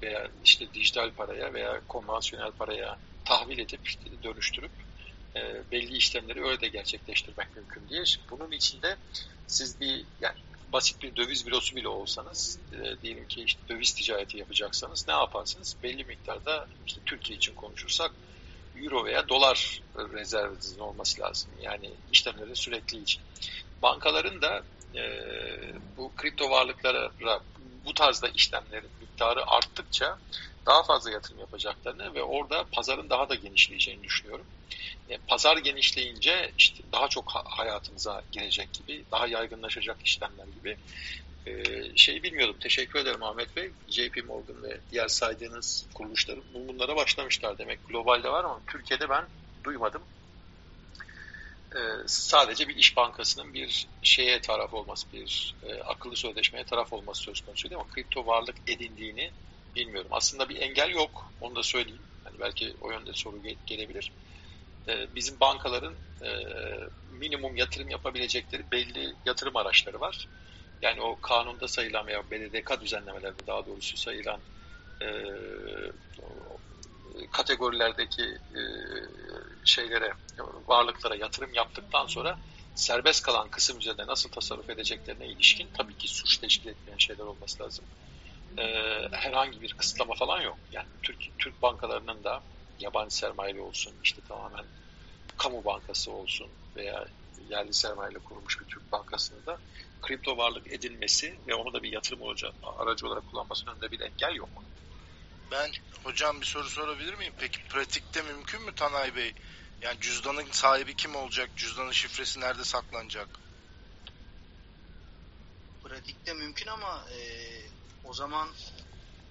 veya işte dijital paraya veya konvansiyonel paraya tahvil edip dönüştürüp e, belli işlemleri öyle de gerçekleştirmek mümkün diye. Bunun içinde siz bir yani basit bir döviz bürosu bile olsanız e, diyelim ki işte döviz ticareti yapacaksanız ne yaparsınız? Belli miktarda işte Türkiye için konuşursak euro veya dolar rezervinizin olması lazım. Yani işlemlerin sürekli için. Bankaların da e, bu kripto varlıklara bu tarzda işlemlerin miktarı arttıkça daha fazla yatırım yapacaklarını ve orada pazarın daha da genişleyeceğini düşünüyorum. E, pazar genişleyince işte daha çok hayatımıza girecek gibi, daha yaygınlaşacak işlemler gibi e, şeyi bilmiyordum. Teşekkür ederim Ahmet Bey. JP Morgan ve diğer saydığınız kuruluşların bunlara başlamışlar demek. Globalde var ama Türkiye'de ben duymadım. E, sadece bir iş bankasının bir şeye taraf olması, bir e, akıllı sözleşmeye taraf olması söz konusu değil ama kripto varlık edindiğini bilmiyorum. Aslında bir engel yok. Onu da söyleyeyim. Hani belki o yönde soru gelebilir. e, bizim bankaların minimum yatırım yapabilecekleri belli yatırım araçları var. Yani o kanunda sayılan veya BDDK düzenlemelerinde daha doğrusu sayılan kategorilerdeki e, şeylere, varlıklara yatırım yaptıktan sonra serbest kalan kısım üzerinde nasıl tasarruf edeceklerine ilişkin tabii ki suç teşkil etmeyen şeyler olması lazım. E, herhangi bir kısıtlama falan yok. Yani Türk, Türk bankalarının da yabancı sermayeli olsun, işte tamamen kamu bankası olsun veya yerli sermayeyle kurulmuş bir Türk bankasında da kripto varlık edinmesi ve onu da bir yatırım aracı olarak kullanmasının önünde bir engel yok. Ben hocam bir soru sorabilir miyim? Peki pratikte mümkün mü Tanay Bey? Yani cüzdanın sahibi kim olacak? Cüzdanın şifresi nerede saklanacak? Pratikte mümkün ama e, o zaman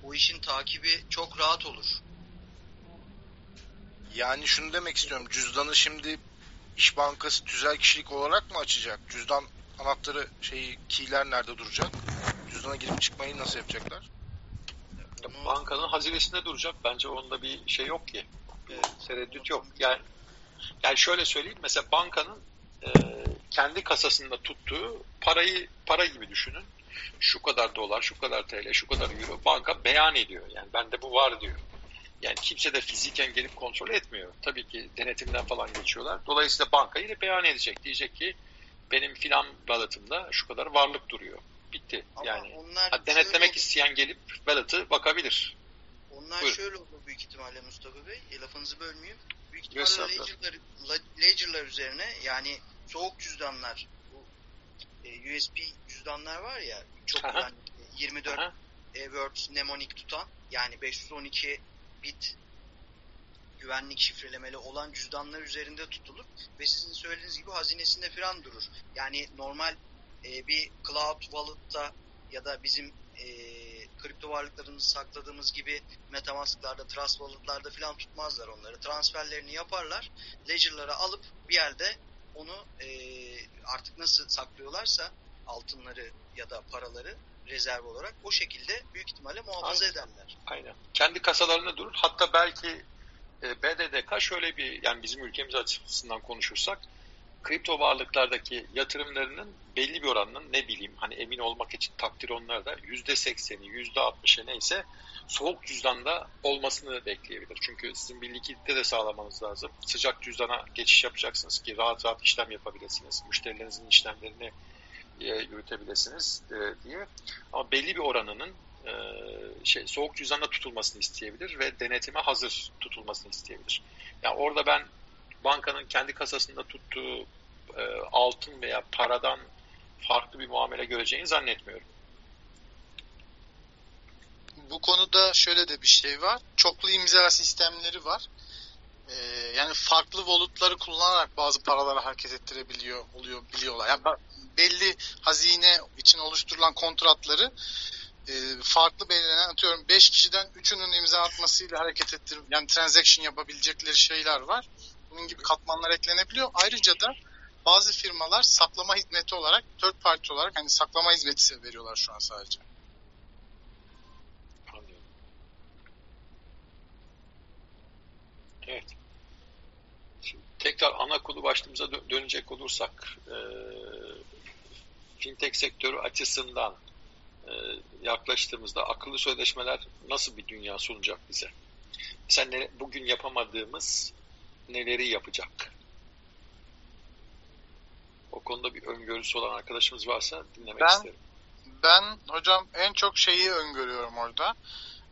o işin takibi çok rahat olur. Yani şunu demek istiyorum. Cüzdanı şimdi İş Bankası tüzel kişilik olarak mı açacak? Cüzdan anahtarı şeyi keyler nerede duracak? Cüzdana girip çıkmayı nasıl yapacaklar? Bankanın hazinesinde duracak. Bence onda bir şey yok ki. Bir tereddüt yok. Yani yani şöyle söyleyeyim. Mesela bankanın e, kendi kasasında tuttuğu parayı para gibi düşünün. Şu kadar dolar, şu kadar TL, şu kadar euro banka beyan ediyor. Yani bende bu var diyor. Yani kimse de fiziken gelip kontrol etmiyor. Tabii ki denetimden falan geçiyorlar. Dolayısıyla banka yine beyan edecek. Diyecek ki benim filan balatımda şu kadar varlık duruyor. Bitti. Ama yani onlar denetlemek şöyle... isteyen gelip balatı bakabilir. Onlar Buyurun. şöyle olur büyük ihtimalle Mustafa Bey. E, lafınızı bölmeyeyim. Büyük ihtimalle ledger'lar, ledger'lar üzerine yani soğuk cüzdanlar bu e, USB cüzdanlar var ya çok Aha. yani 24 Aha. e, Word mnemonic tutan yani 512 bit güvenlik şifrelemeli olan cüzdanlar üzerinde tutulur ve sizin söylediğiniz gibi hazinesinde falan durur. Yani normal e, bir cloud wallet'ta ya da bizim e, kripto varlıklarımızı sakladığımız gibi Metamask'larda, Trust Wallet'larda falan tutmazlar onları. Transferlerini yaparlar. Ledger'lara alıp bir yerde onu e, artık nasıl saklıyorlarsa altınları ya da paraları rezerv olarak o şekilde büyük ihtimalle muhafaza Aynen. ederler. Aynen. Kendi kasalarında durur. Hatta belki e, BDDK şöyle bir yani bizim ülkemiz açısından konuşursak kripto varlıklardaki yatırımlarının belli bir oranının ne bileyim hani emin olmak için takdir onlarda yüzde sekseni, yüzde altmışı neyse soğuk cüzdanda olmasını bekleyebilir. Çünkü sizin bir likidite de sağlamanız lazım. Sıcak cüzdana geçiş yapacaksınız ki rahat rahat işlem yapabilirsiniz. Müşterilerinizin işlemlerini e, yürütebilirsiniz e, diye. Ama belli bir oranının e, şey soğuk cüzdanda tutulmasını isteyebilir ve denetime hazır tutulmasını isteyebilir. Yani orada ben bankanın kendi kasasında tuttuğu e, altın veya paradan farklı bir muamele göreceğini zannetmiyorum. Bu konuda şöyle de bir şey var. Çoklu imza sistemleri var. Ee, yani farklı wallet'ları kullanarak bazı paraları hareket ettirebiliyor oluyor biliyorlar. Yani belli hazine için oluşturulan kontratları e, farklı belirlenen atıyorum 5 kişiden 3'ünün imza atmasıyla hareket ettir yani transaction yapabilecekleri şeyler var. Bunun gibi katmanlar eklenebiliyor. Ayrıca da bazı firmalar saklama hizmeti olarak, third party olarak hani saklama hizmeti veriyorlar şu an sadece. Evet. Şimdi tekrar ana konu başlığımıza dönecek olursak e, fintech sektörü açısından e, yaklaştığımızda akıllı sözleşmeler nasıl bir dünya sunacak bize? Mesela bugün yapamadığımız neleri yapacak? O konuda bir öngörüsü olan arkadaşımız varsa dinlemek ben, isterim. Ben hocam en çok şeyi öngörüyorum orada.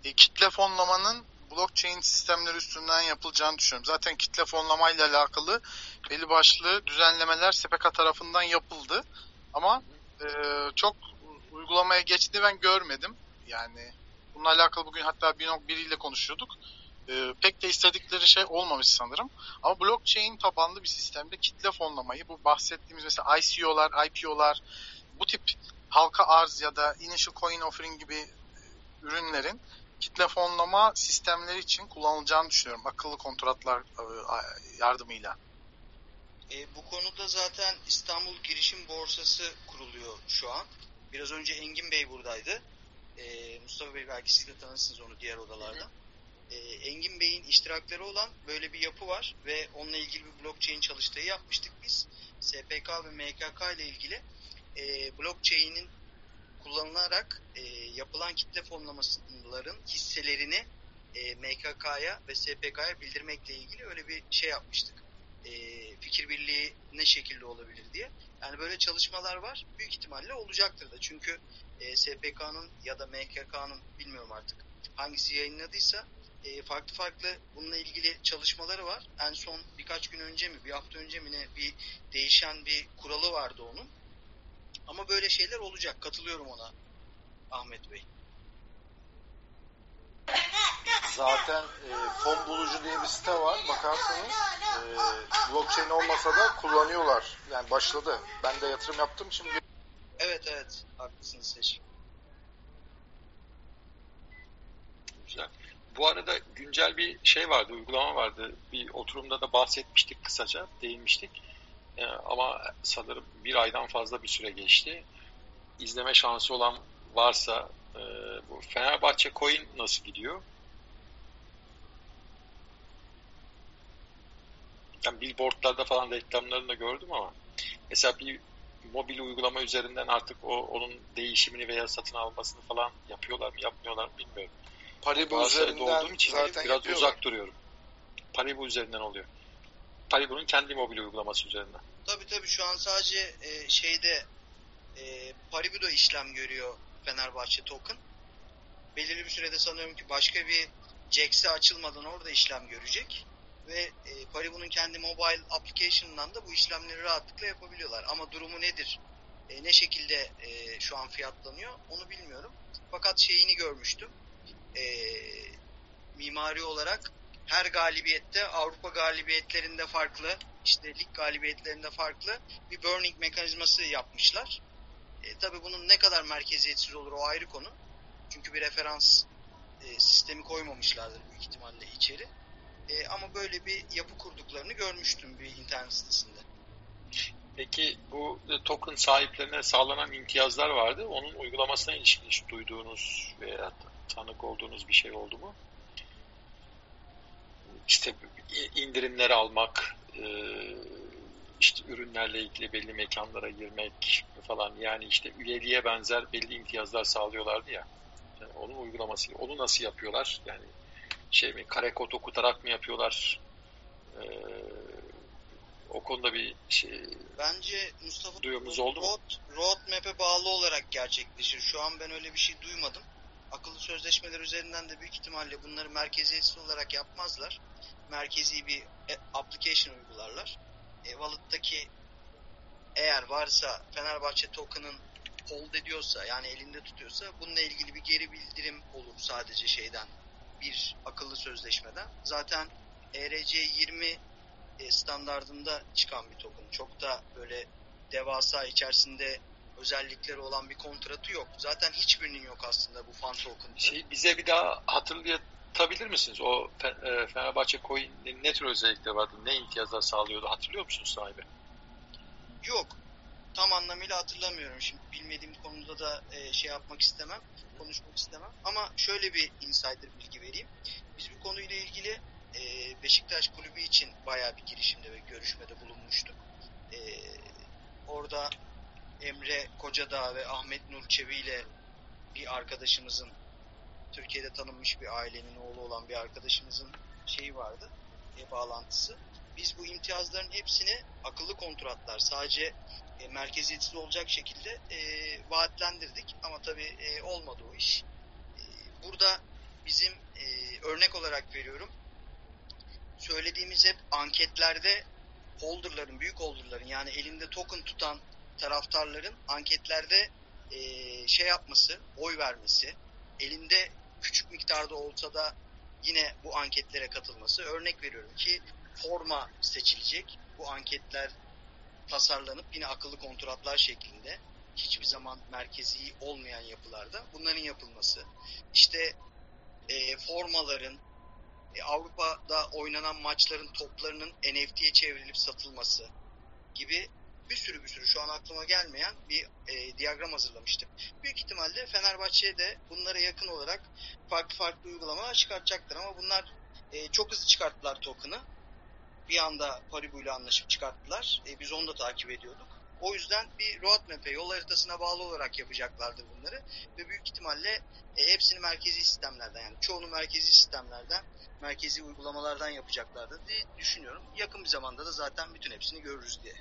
E, kitle fonlamanın blockchain sistemleri üstünden yapılacağını düşünüyorum. Zaten kitle fonlamayla alakalı belli başlı düzenlemeler SPK tarafından yapıldı. Ama e, çok uygulamaya geçti ben görmedim. Yani bununla alakalı bugün hatta biriyle konuşuyorduk e, pek de istedikleri şey olmamış sanırım. Ama blockchain tabanlı bir sistemde kitle fonlamayı, bu bahsettiğimiz mesela ICO'lar, IPO'lar, bu tip halka arz ya da initial coin offering gibi ürünlerin kitle fonlama sistemleri için kullanılacağını düşünüyorum. Akıllı kontratlar e, yardımıyla. E, bu konuda zaten İstanbul Girişim Borsası kuruluyor şu an. Biraz önce Engin Bey buradaydı. E, Mustafa Bey belki siz de tanırsınız onu diğer odalarda. E, Engin Bey'in iştirakleri olan böyle bir yapı var ve onunla ilgili bir blockchain çalıştığı yapmıştık biz. SPK ve MKK ile ilgili e, blockchain'in kullanılarak e, yapılan kitle fonlamaların hisselerini e, MKK'ya ve SPK'ya bildirmekle ilgili öyle bir şey yapmıştık. E, fikir birliği ne şekilde olabilir diye. Yani böyle çalışmalar var. Büyük ihtimalle olacaktır da. Çünkü e, SPK'nın ya da MKK'nın bilmiyorum artık hangisi yayınladıysa e, farklı farklı bununla ilgili çalışmaları var. En son birkaç gün önce mi bir hafta önce mi ne bir değişen bir kuralı vardı onun. Ama böyle şeyler olacak. Katılıyorum ona Ahmet Bey. Zaten e, fon bulucu diye bir site var. Bakarsanız e, blockchain olmasa da kullanıyorlar. Yani başladı. Ben de yatırım yaptım şimdi. Evet evet. Haklısınız Seçim. Güzel. Bu arada güncel bir şey vardı, uygulama vardı. Bir oturumda da bahsetmiştik kısaca, değinmiştik. Ee, ama sanırım bir aydan fazla bir süre geçti. İzleme şansı olan varsa e, bu Fenerbahçe Coin nasıl gidiyor? Yani billboardlarda falan reklamlarını da gördüm ama mesela bir mobil uygulama üzerinden artık o onun değişimini veya satın almasını falan yapıyorlar mı yapmıyorlar mı bilmiyorum. Paribu üzerinden olduğum için zaten biraz yapıyorlar. uzak duruyorum. Paribu üzerinden oluyor. Paribu'nun kendi mobil uygulaması üzerinden. Tabii tabii şu an sadece e, şeyde e, Paribu'da işlem görüyor Fenerbahçe token. Belirli bir sürede sanıyorum ki başka bir Jax'e açılmadan orada işlem görecek. Ve e, Paribu'nun kendi mobile application'ından da bu işlemleri rahatlıkla yapabiliyorlar. Ama durumu nedir? E, ne şekilde e, şu an fiyatlanıyor onu bilmiyorum. Fakat şeyini görmüştüm. E, mimari olarak her galibiyette Avrupa galibiyetlerinde farklı, işte lig galibiyetlerinde farklı bir burning mekanizması yapmışlar. E, tabii bunun ne kadar merkeziyetsiz olur o ayrı konu. Çünkü bir referans e, sistemi koymamışlardır büyük ihtimalle içeri. E, ama böyle bir yapı kurduklarını görmüştüm bir internet sitesinde. Peki bu e, token sahiplerine sağlanan imtiyazlar vardı. Onun uygulamasına ilişkin duyduğunuz veya tanık olduğunuz bir şey oldu mu? İşte indirimler almak, e, işte ürünlerle ilgili belli mekanlara girmek falan yani işte üyeliğe benzer belli imtiyazlar sağlıyorlardı ya. Yani onun uygulaması, onu nasıl yapıyorlar? Yani şey mi, kare kod okutarak mı yapıyorlar? Ee, o konuda bir şey Bence Mustafa duyumuz oldu mu? road, roadmap'e bağlı olarak gerçekleşir. Şu an ben öyle bir şey duymadım. Akıllı sözleşmeler üzerinden de büyük ihtimalle bunları merkeziyetsiz olarak yapmazlar. Merkezi bir e, application uygularlar. E, Wallet'taki eğer varsa Fenerbahçe token'ın hold ediyorsa yani elinde tutuyorsa bununla ilgili bir geri bildirim olur sadece şeyden bir akıllı sözleşmeden. Zaten E ERC20 e, standardında çıkan bir token. Çok da böyle devasa içerisinde özellikleri olan bir kontratı yok. Zaten hiçbirinin yok aslında bu fan token. Şey, bize bir daha hatırlatabilir misiniz? O e, Fenerbahçe Coin'in ne tür özellikleri vardı? Ne imtiyazlar sağlıyordu? Hatırlıyor musunuz sahibi? Yok. Tam anlamıyla hatırlamıyorum. Şimdi bilmediğim konuda da e, şey yapmak istemem, konuşmak istemem. Ama şöyle bir insider bilgi vereyim. Biz bu konuyla ilgili e, Beşiktaş Kulübü için bayağı bir girişimde ve görüşmede bulunmuştuk. E, orada Emre Kocadağ ve Ahmet Nur Çevi ile bir arkadaşımızın Türkiye'de tanınmış bir ailenin oğlu olan bir arkadaşımızın şeyi vardı, e, bağlantısı. Biz bu imtiyazların hepsini akıllı kontratlar sadece e, merkeziyetsiz olacak şekilde e, vaatlendirdik ama tabii e, olmadı o iş. E, burada bizim e, örnek olarak veriyorum söylediğimiz hep anketlerde holderların, büyük holderların yani elinde token tutan taraftarların anketlerde e, şey yapması, oy vermesi, elinde küçük miktarda olsa da yine bu anketlere katılması. Örnek veriyorum ki forma seçilecek. Bu anketler tasarlanıp yine akıllı kontratlar şeklinde hiçbir zaman merkezi olmayan yapılarda bunların yapılması. İşte e, formaların e, Avrupa'da oynanan maçların toplarının NFT'ye çevrilip satılması gibi bir sürü bir sürü şu an aklıma gelmeyen bir e, diyagram hazırlamıştım. Büyük ihtimalle Fenerbahçe de bunlara yakın olarak farklı farklı uygulamalar çıkartacaktır ama bunlar e, çok hızlı çıkarttılar token'ı. Bir anda Paribu ile anlaşıp çıkarttılar. E, biz onu da takip ediyorduk. O yüzden bir roadmap'e, yol haritasına bağlı olarak yapacaklardır bunları. Ve büyük ihtimalle e, hepsini merkezi sistemlerden yani çoğunu merkezi sistemlerden, merkezi uygulamalardan yapacaklardır diye düşünüyorum. Yakın bir zamanda da zaten bütün hepsini görürüz diye.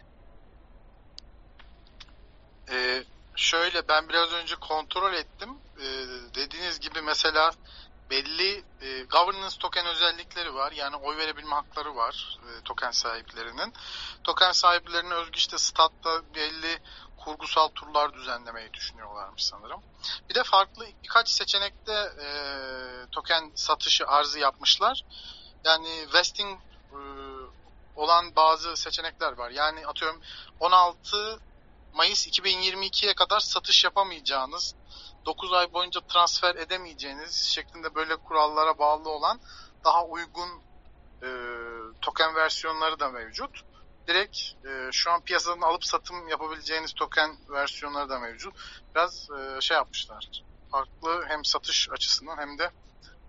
Ee, şöyle ben biraz önce kontrol ettim. Ee, dediğiniz gibi mesela belli e, governance token özellikleri var. Yani oy verebilme hakları var e, token sahiplerinin. Token sahiplerine özgü işte statta belli kurgusal turlar düzenlemeyi düşünüyorlarmış sanırım. Bir de farklı birkaç seçenekte e, token satışı arzı yapmışlar. Yani vesting e, olan bazı seçenekler var. Yani atıyorum 16 Mayıs 2022'ye kadar satış yapamayacağınız 9 ay boyunca transfer edemeyeceğiniz şeklinde böyle kurallara bağlı olan daha uygun e, token versiyonları da mevcut. Direkt e, şu an piyasadan alıp satım yapabileceğiniz token versiyonları da mevcut. Biraz e, şey yapmışlar. Farklı hem satış açısından hem de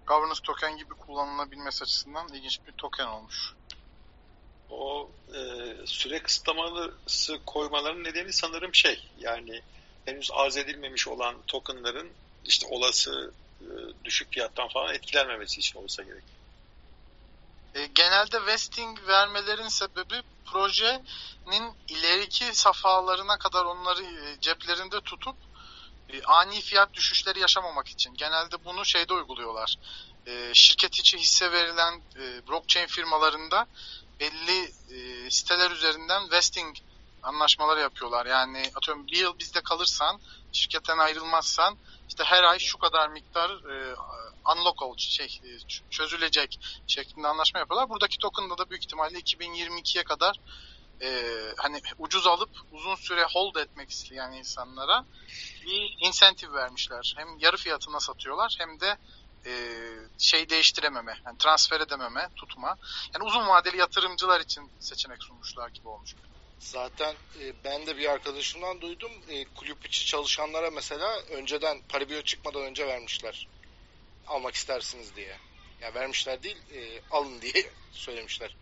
governance token gibi kullanılabilmesi açısından ilginç bir token olmuş. O e, süre kısıtlaması koymaların nedeni sanırım şey yani henüz arz edilmemiş olan tokenların işte olası e, düşük fiyattan falan etkilenmemesi için olsa gerek. E, genelde vesting vermelerin sebebi projenin ileriki safhalarına kadar onları e, ceplerinde tutup e, ani fiyat düşüşleri yaşamamak için. Genelde bunu şeyde uyguluyorlar. Şirket içi hisse verilen blockchain firmalarında belli e, siteler üzerinden vesting anlaşmaları yapıyorlar. Yani atıyorum bir yıl bizde kalırsan, şirketten ayrılmazsan işte her ay şu kadar miktar e, unlock ol, şey e, çözülecek şeklinde anlaşma yapıyorlar. Buradaki token'da da büyük ihtimalle 2022'ye kadar e, hani ucuz alıp uzun süre hold etmek isteyen insanlara bir insentif vermişler. Hem yarı fiyatına satıyorlar hem de e, şey değiştirememe, yani transfer edememe, tutma. Yani uzun vadeli yatırımcılar için seçenek sunmuşlar gibi olmuş. Zaten e, ben de bir arkadaşımdan duydum. E, kulüp içi çalışanlara mesela önceden Paribio çıkmadan önce vermişler. Almak istersiniz diye. Ya vermişler değil, e, alın diye söylemişler.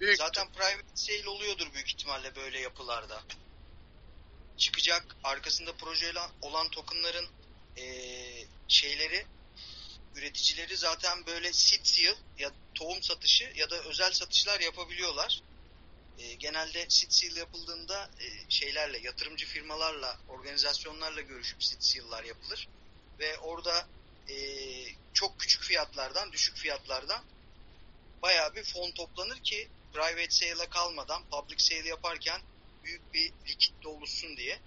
Büyük. Zaten private sale oluyordur büyük ihtimalle böyle yapılarda. Çıkacak arkasında projeyle olan tokenların e, şeyleri üreticileri zaten böyle seed sale ya tohum satışı ya da özel satışlar yapabiliyorlar. E, genelde seed seal yapıldığında e, şeylerle, yatırımcı firmalarla, organizasyonlarla görüşüp seed seal'lar yapılır. Ve orada e, çok küçük fiyatlardan, düşük fiyatlardan bayağı bir fon toplanır ki private sale'a kalmadan public sale yaparken büyük bir likit oluşsun diye.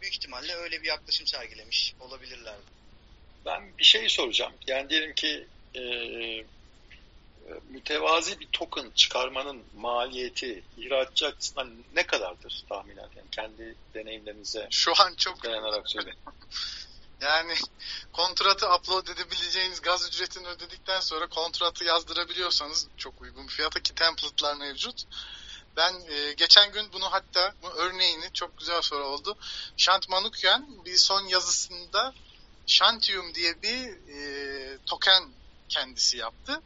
Büyük ihtimalle öyle bir yaklaşım sergilemiş olabilirler. Ben bir şey soracağım. Yani diyelim ki e, mütevazi bir token çıkarmanın maliyeti ihracatçı açısından ne kadardır tahminen? Yani kendi deneyimlerinize şu an çok dayanarak söyle. yani kontratı upload edebileceğiniz gaz ücretini ödedikten sonra kontratı yazdırabiliyorsanız çok uygun fiyata ki template'lar mevcut. Ben e, geçen gün bunu hatta bu örneğini çok güzel soru oldu. Şant Manukyan bir son yazısında Shantium diye bir e, token kendisi yaptı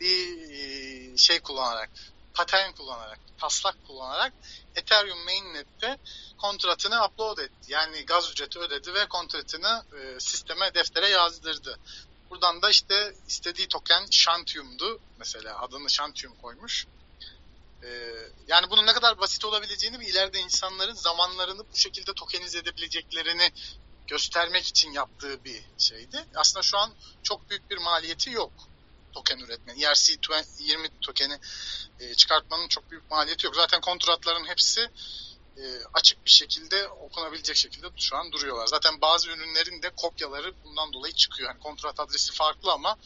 bir e, şey kullanarak, patern kullanarak, taslak kullanarak Ethereum mainnet'te kontratını upload etti. Yani gaz ücreti ödedi ve kontratını e, sisteme, deftere yazdırdı. Buradan da işte istediği token Shantium'du. Mesela adını Shantium koymuş. Ee, yani bunun ne kadar basit olabileceğini ve ileride insanların zamanlarını bu şekilde tokenize edebileceklerini göstermek için yaptığı bir şeydi. Aslında şu an çok büyük bir maliyeti yok token üretmenin. ERC20 tokeni e, çıkartmanın çok büyük maliyeti yok. Zaten kontratların hepsi e, açık bir şekilde okunabilecek şekilde şu an duruyorlar. Zaten bazı ürünlerin de kopyaları bundan dolayı çıkıyor. Yani kontrat adresi farklı ama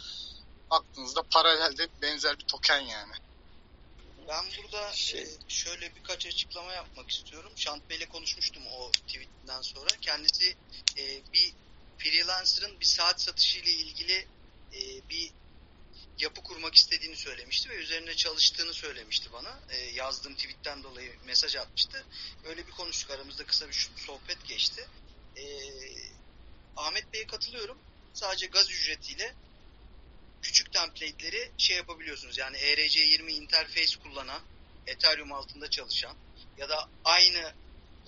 aklınızda paralelde benzer bir token yani. Ben burada şey. şöyle birkaç açıklama yapmak istiyorum. Şant Bey'le konuşmuştum o tweetten sonra. Kendisi e, bir freelancer'ın bir saat satışı ile ilgili e, bir yapı kurmak istediğini söylemişti ve üzerine çalıştığını söylemişti bana. E, yazdığım tweetten dolayı mesaj atmıştı. Öyle bir konuştuk aramızda kısa bir sohbet geçti. E, Ahmet Bey'e katılıyorum. Sadece gaz ücretiyle küçük template'leri şey yapabiliyorsunuz. Yani ERC20 interface kullanan, Ethereum altında çalışan ya da aynı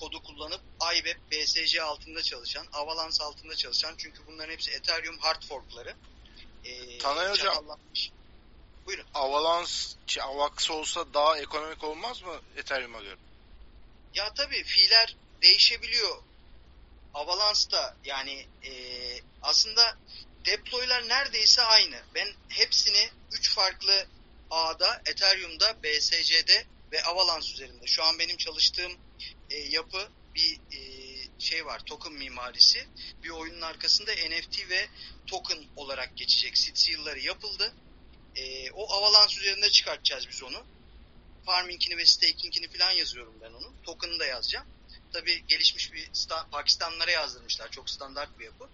kodu kullanıp iWeb BSC altında çalışan, Avalanche altında çalışan çünkü bunların hepsi Ethereum hard forkları. Ee, Tanay Hocam, Buyurun. Avalanche, şey, Avax olsa daha ekonomik olmaz mı Ethereum'a göre? Ya tabii fiiller değişebiliyor. Avalanche'da yani e, aslında deploylar neredeyse aynı. Ben hepsini 3 farklı ağda, Ethereum'da, BSC'de ve Avalanche üzerinde. Şu an benim çalıştığım e, yapı bir e, şey var, token mimarisi. Bir oyunun arkasında NFT ve token olarak geçecek. Seed yılları yapıldı. E, o Avalanche üzerinde çıkartacağız biz onu. Farming'ini ve staking'ini falan yazıyorum ben onun. Token'ı da yazacağım. Tabi gelişmiş bir Pakistanlara yazdırmışlar. Çok standart bir yapı.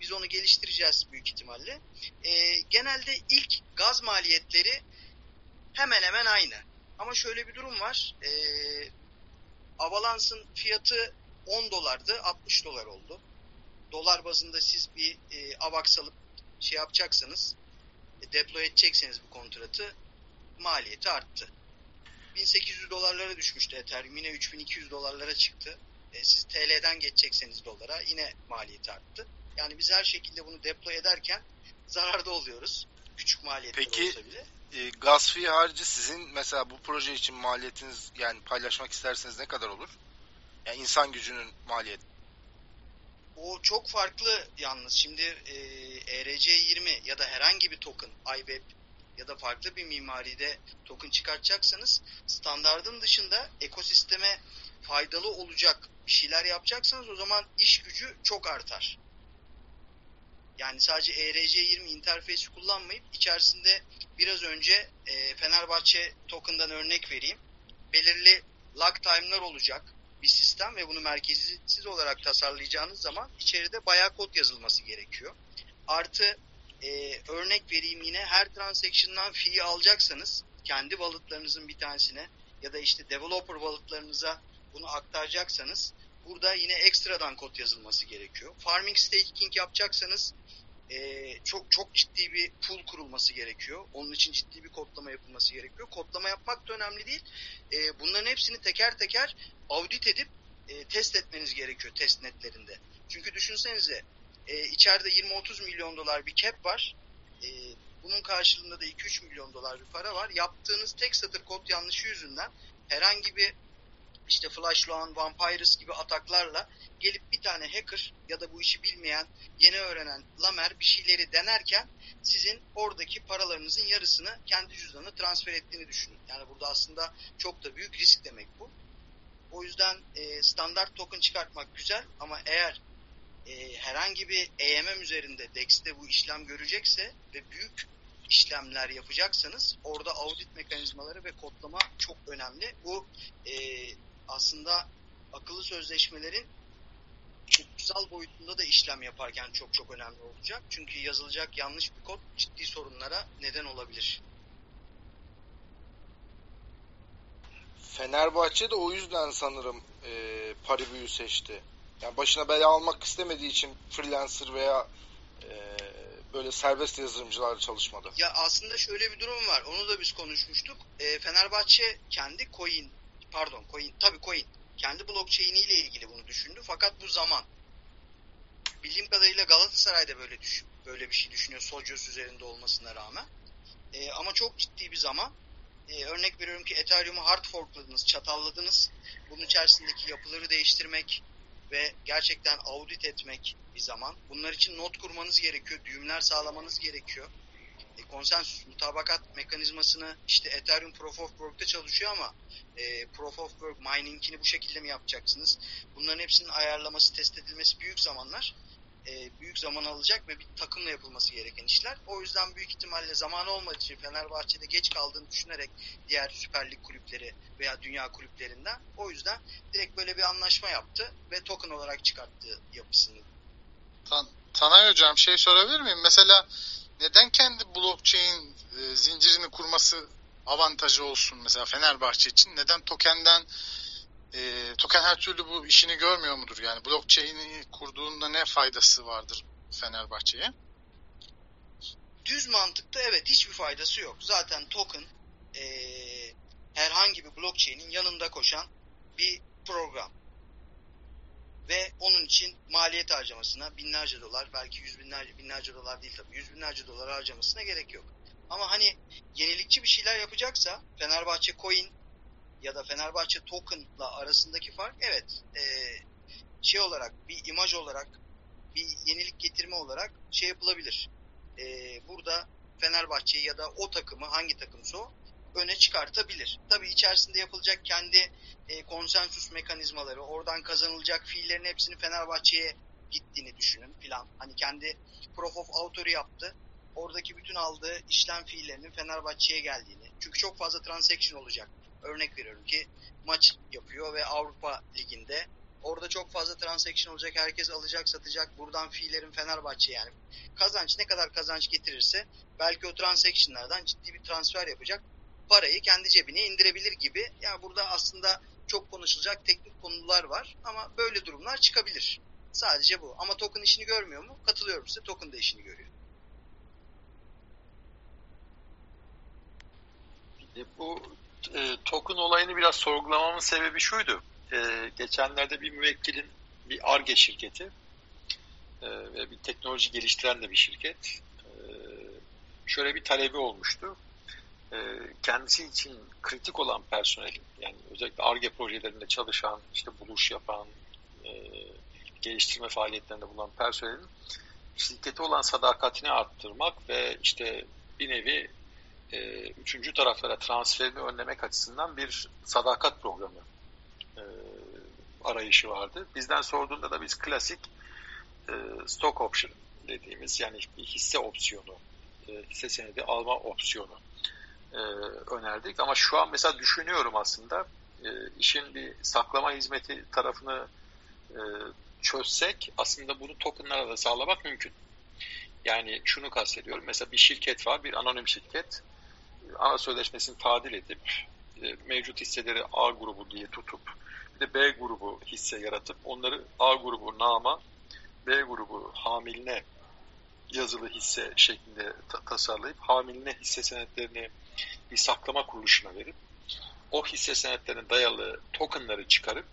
Biz onu geliştireceğiz büyük ihtimalle. E, genelde ilk gaz maliyetleri hemen hemen aynı. Ama şöyle bir durum var. E, Avalanche'ın fiyatı 10 dolardı, 60 dolar oldu. Dolar bazında siz bir e, AVAX alıp şey yapacaksanız, e, deploy edecekseniz bu kontratı maliyeti arttı. 1800 dolarlara düşmüştü Ethereum. Yine 3200 dolarlara çıktı. E, siz TL'den geçecekseniz dolara yine maliyeti arttı. Yani biz her şekilde bunu deploy ederken zararda oluyoruz. Küçük maliyetler Peki, olsa bile. E, gaz fee harici sizin mesela bu proje için maliyetiniz yani paylaşmak isterseniz ne kadar olur? Yani insan gücünün maliyeti. O çok farklı yalnız. Şimdi e, ERC20 ya da herhangi bir token, iWeb ya da farklı bir mimaride token çıkartacaksanız standardın dışında ekosisteme faydalı olacak bir şeyler yapacaksanız o zaman iş gücü çok artar. Yani sadece ERC20 interfeysi kullanmayıp içerisinde biraz önce e, Fenerbahçe token'dan örnek vereyim. Belirli lock time'lar olacak bir sistem ve bunu merkezitsiz olarak tasarlayacağınız zaman içeride bayağı kod yazılması gerekiyor. Artı e, örnek vereyim yine her transaction'dan fee alacaksanız kendi walletlarınızın bir tanesine ya da işte developer walletlarınıza bunu aktaracaksanız burada yine ekstradan kod yazılması gerekiyor. Farming staking yapacaksanız e, çok çok ciddi bir pool kurulması gerekiyor. Onun için ciddi bir kodlama yapılması gerekiyor. Kodlama yapmak da önemli değil. E, bunların hepsini teker teker audit edip e, test etmeniz gerekiyor test netlerinde. Çünkü düşünsenize e, içeride 20-30 milyon dolar bir cap var. E, bunun karşılığında da 2-3 milyon dolar bir para var. Yaptığınız tek satır kod yanlışı yüzünden herhangi bir işte Flash Loan, Vampires gibi ataklarla gelip bir tane hacker ya da bu işi bilmeyen, yeni öğrenen lamer bir şeyleri denerken sizin oradaki paralarınızın yarısını kendi cüzdanına transfer ettiğini düşünün. Yani burada aslında çok da büyük risk demek bu. O yüzden e, standart token çıkartmak güzel ama eğer e, herhangi bir EMM üzerinde DEX'te bu işlem görecekse ve büyük işlemler yapacaksanız orada audit mekanizmaları ve kodlama çok önemli. Bu e, aslında akıllı sözleşmelerin hukuksal boyutunda da işlem yaparken çok çok önemli olacak. Çünkü yazılacak yanlış bir kod ciddi sorunlara neden olabilir. Fenerbahçe de o yüzden sanırım e, Paribu'yu seçti. Yani başına bela almak istemediği için freelancer veya e, böyle serbest yazılımcılarla çalışmadı. Ya aslında şöyle bir durum var. Onu da biz konuşmuştuk. E, Fenerbahçe kendi coin pardon coin tabii coin kendi blockchain'i ile ilgili bunu düşündü. Fakat bu zaman bildiğim kadarıyla Galatasaray'da böyle düş böyle bir şey düşünüyor Sojios üzerinde olmasına rağmen. E, ama çok ciddi bir zaman. E, örnek veriyorum ki Ethereum'u hard forkladınız, çatalladınız. Bunun içerisindeki yapıları değiştirmek ve gerçekten audit etmek bir zaman. Bunlar için not kurmanız gerekiyor, düğümler sağlamanız gerekiyor e, konsensüs mutabakat mekanizmasını işte Ethereum Proof of Work'ta çalışıyor ama e, Proof of Work mining'ini bu şekilde mi yapacaksınız? Bunların hepsinin ayarlaması, test edilmesi büyük zamanlar. E, büyük zaman alacak ve bir takımla yapılması gereken işler. O yüzden büyük ihtimalle zamanı olmadığı için Fenerbahçe'de geç kaldığını düşünerek diğer Süper Lig kulüpleri veya dünya kulüplerinden o yüzden direkt böyle bir anlaşma yaptı ve token olarak çıkarttı yapısını. Tan Tanay Hocam şey sorabilir miyim? Mesela neden kendi blockchain e, zincirini kurması avantajı olsun mesela Fenerbahçe için? Neden tokenden e, token her türlü bu işini görmüyor mudur? Yani blockchain'i kurduğunda ne faydası vardır Fenerbahçe'ye? Düz mantıkta evet hiçbir faydası yok. Zaten token e, herhangi bir blockchain'in yanında koşan bir program. Ve onun için maliyet harcamasına binlerce dolar, belki yüz binlerce, binlerce dolar değil tabii, yüz binlerce dolar harcamasına gerek yok. Ama hani yenilikçi bir şeyler yapacaksa Fenerbahçe Coin ya da Fenerbahçe Token'la arasındaki fark evet e, şey olarak bir imaj olarak bir yenilik getirme olarak şey yapılabilir. E, burada Fenerbahçe ya da o takımı hangi takımsa o öne çıkartabilir. Tabii içerisinde yapılacak kendi e, konsensüs mekanizmaları, oradan kazanılacak fiillerin hepsini Fenerbahçe'ye gittiğini düşünün filan. Hani kendi Proof of Author'ı yaptı. Oradaki bütün aldığı işlem fiillerinin Fenerbahçe'ye geldiğini. Çünkü çok fazla transaction olacak. Örnek veriyorum ki maç yapıyor ve Avrupa Ligi'nde orada çok fazla transaction olacak. Herkes alacak, satacak. Buradan fiillerin Fenerbahçe yani kazanç ne kadar kazanç getirirse belki o transactionlardan ciddi bir transfer yapacak parayı kendi cebine indirebilir gibi. Yani burada aslında çok konuşulacak teknik konular var ama böyle durumlar çıkabilir. Sadece bu. Ama token işini görmüyor mu? Katılıyorum size. Token da işini görüyor. Bu e, token olayını biraz sorgulamamın sebebi şuydu. E, geçenlerde bir müvekkilin bir ARGE şirketi e, ve bir teknoloji geliştiren de bir şirket e, şöyle bir talebi olmuştu e, kendisi için kritik olan personelin yani özellikle ARGE projelerinde çalışan, işte buluş yapan, e, geliştirme faaliyetlerinde bulunan personelin şirkete olan sadakatini arttırmak ve işte bir nevi e, üçüncü taraflara transferini önlemek açısından bir sadakat programı e, arayışı vardı. Bizden sorduğunda da biz klasik e, stock option dediğimiz yani hisse opsiyonu, e, hisse senedi alma opsiyonu e, önerdik. Ama şu an mesela düşünüyorum aslında e, işin bir saklama hizmeti tarafını e, çözsek aslında bunu tokenlarla da sağlamak mümkün. Yani şunu kastediyorum. Mesela bir şirket var, bir anonim şirket. Ana sözleşmesini tadil edip e, mevcut hisseleri A grubu diye tutup bir de B grubu hisse yaratıp onları A grubu nama, B grubu hamiline yazılı hisse şeklinde tasarlayıp hamiline hisse senetlerini bir saklama kuruluşuna verip o hisse senetlerine dayalı tokenları çıkarıp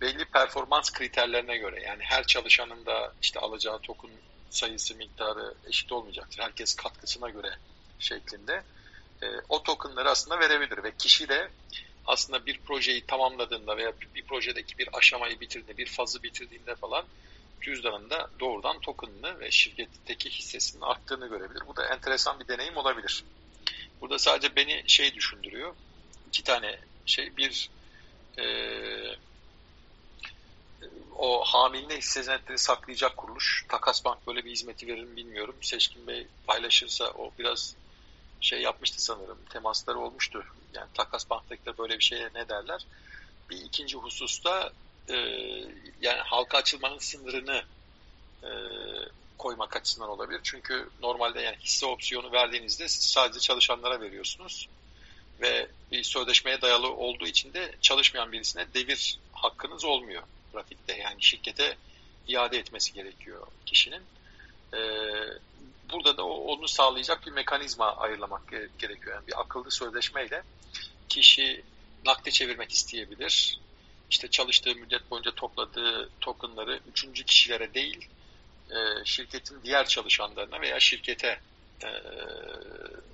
belli performans kriterlerine göre yani her çalışanın da işte alacağı token sayısı miktarı eşit olmayacaktır. Herkes katkısına göre şeklinde e, o tokenları aslında verebilir ve kişi de aslında bir projeyi tamamladığında veya bir projedeki bir aşamayı bitirdiğinde, bir fazı bitirdiğinde falan cüzdanında doğrudan tokenını ve şirketteki hissesinin arttığını görebilir. Bu da enteresan bir deneyim olabilir. Burada sadece beni şey düşündürüyor. İki tane şey. Bir e, o hamiline hisse senetleri saklayacak kuruluş. Takas Bank böyle bir hizmeti verir mi bilmiyorum. Seçkin Bey paylaşırsa o biraz şey yapmıştı sanırım. Temasları olmuştu. Yani Takas Bank'takiler böyle bir şeye ne derler? Bir ikinci hususta e, yani halka açılmanın sınırını e, koymak açısından olabilir. Çünkü normalde yani hisse opsiyonu verdiğinizde siz sadece çalışanlara veriyorsunuz. Ve bir sözleşmeye dayalı olduğu için de çalışmayan birisine devir hakkınız olmuyor pratikte. Yani şirkete iade etmesi gerekiyor kişinin. Ee, burada da onu sağlayacak bir mekanizma ayırlamak gerekiyor. Yani bir akıllı sözleşmeyle kişi nakde çevirmek isteyebilir. İşte çalıştığı müddet boyunca topladığı tokenları üçüncü kişilere değil, e, şirketin diğer çalışanlarına veya şirkete e,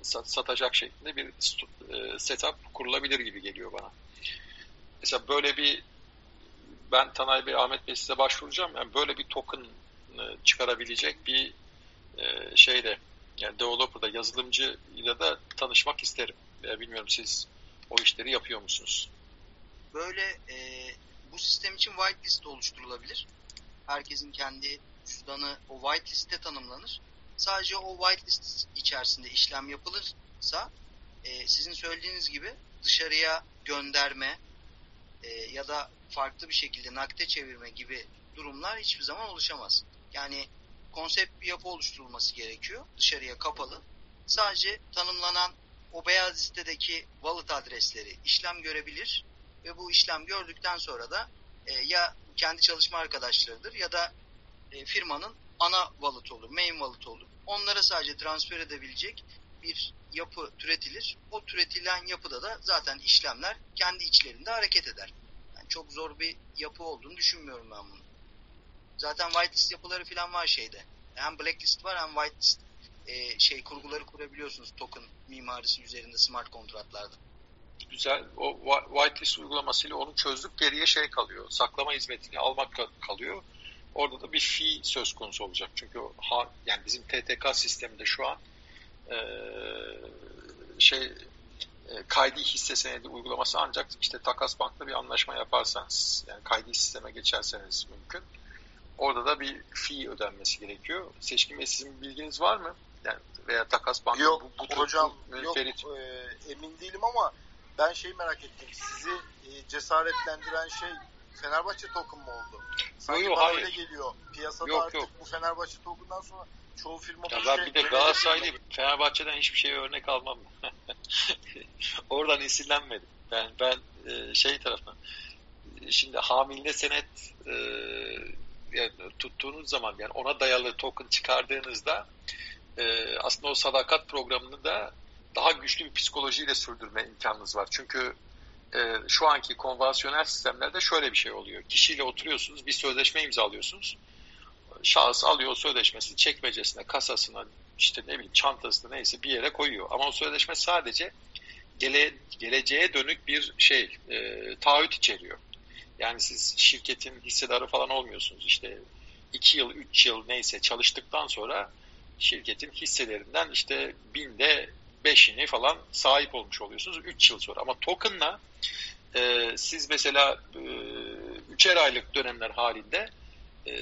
satacak şeklinde bir e, setup kurulabilir gibi geliyor bana. Mesela böyle bir ben Tanay Bey, Ahmet Bey size başvuracağım. Yani böyle bir token çıkarabilecek bir şeyle yani developer'da yazılımcı ile de tanışmak isterim. Ya bilmiyorum siz o işleri yapıyor musunuz? Böyle e, bu sistem için whitelist oluşturulabilir. Herkesin kendi cüzdanı o whitelist'te tanımlanır. Sadece o whitelist içerisinde işlem yapılırsa e, sizin söylediğiniz gibi dışarıya gönderme e, ya da farklı bir şekilde nakde çevirme gibi durumlar hiçbir zaman oluşamaz. Yani konsept bir yapı oluşturulması gerekiyor. Dışarıya kapalı. Sadece tanımlanan o beyaz listedeki wallet adresleri işlem görebilir ve bu işlem gördükten sonra da e, ya kendi çalışma arkadaşlarıdır ya da e, firmanın ana wallet olur, main wallet olur. Onlara sadece transfer edebilecek bir yapı türetilir. O türetilen yapıda da zaten işlemler kendi içlerinde hareket eder. Yani çok zor bir yapı olduğunu düşünmüyorum ben bunu. Zaten whitelist yapıları falan var şeyde. Hem blacklist var hem whitelist e, şey kurguları kurabiliyorsunuz token mimarisi üzerinde smart kontratlarda. Güzel. O whitelist uygulamasıyla onu çözdük. Geriye şey kalıyor. Saklama hizmetini almak kalıyor. Orada da bir fee söz konusu olacak. Çünkü ha, yani bizim TTK sisteminde şu an e, şey e, kaydi hisse senedi uygulaması ancak işte Takas Bank'la bir anlaşma yaparsanız yani kaydi sisteme geçerseniz mümkün. Orada da bir fee ödenmesi gerekiyor. Seçkin Bey sizin bilginiz var mı? Yani veya Takas Bank'ın yok, bu, bu hocam bu, yok e, emin değilim ama ben şeyi merak ettim. Sizi e, cesaretlendiren şey Fenerbahçe token mu oldu? Sanki yok, bana öyle geliyor. Piyasada yok, artık yok. bu Fenerbahçe token'dan sonra çoğu firma ya ben bir de Galatasaraylıyım. Fenerbahçe'den hiçbir şey örnek almam. Oradan esinlenmedim. Ben ben e, şey tarafından şimdi hamile senet e, yani tuttuğunuz zaman yani ona dayalı token çıkardığınızda e, aslında o sadakat programını da daha güçlü bir psikolojiyle sürdürme imkanınız var. Çünkü e, şu anki konvansiyonel sistemlerde şöyle bir şey oluyor. Kişiyle oturuyorsunuz, bir sözleşme imzalıyorsunuz. Şahıs alıyor o sözleşmesi çekmecesine, kasasına, işte ne bileyim çantasına neyse bir yere koyuyor. Ama o sözleşme sadece gele, geleceğe dönük bir şey, e, taahhüt içeriyor. Yani siz şirketin hissedarı falan olmuyorsunuz. İşte iki yıl, üç yıl neyse çalıştıktan sonra şirketin hisselerinden işte binde beşini falan sahip olmuş oluyorsunuz 3 yıl sonra. Ama token'la e, siz mesela e, üçer aylık dönemler halinde e,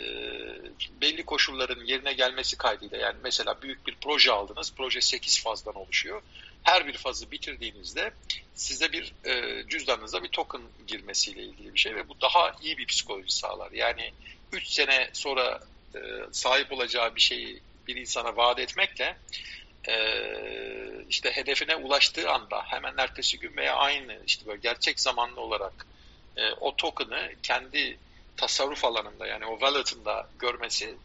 belli koşulların yerine gelmesi kaydıyla yani mesela büyük bir proje aldınız. Proje 8 fazdan oluşuyor. Her bir fazı bitirdiğinizde size bir e, cüzdanınıza bir token girmesiyle ilgili bir şey ve bu daha iyi bir psikoloji sağlar. Yani 3 sene sonra e, sahip olacağı bir şeyi bir insana vaat etmekle e, işte hedefine ulaştığı anda hemen ertesi gün veya aynı işte böyle gerçek zamanlı olarak e, o token'ı kendi tasarruf alanında yani o wallet'ında görmesi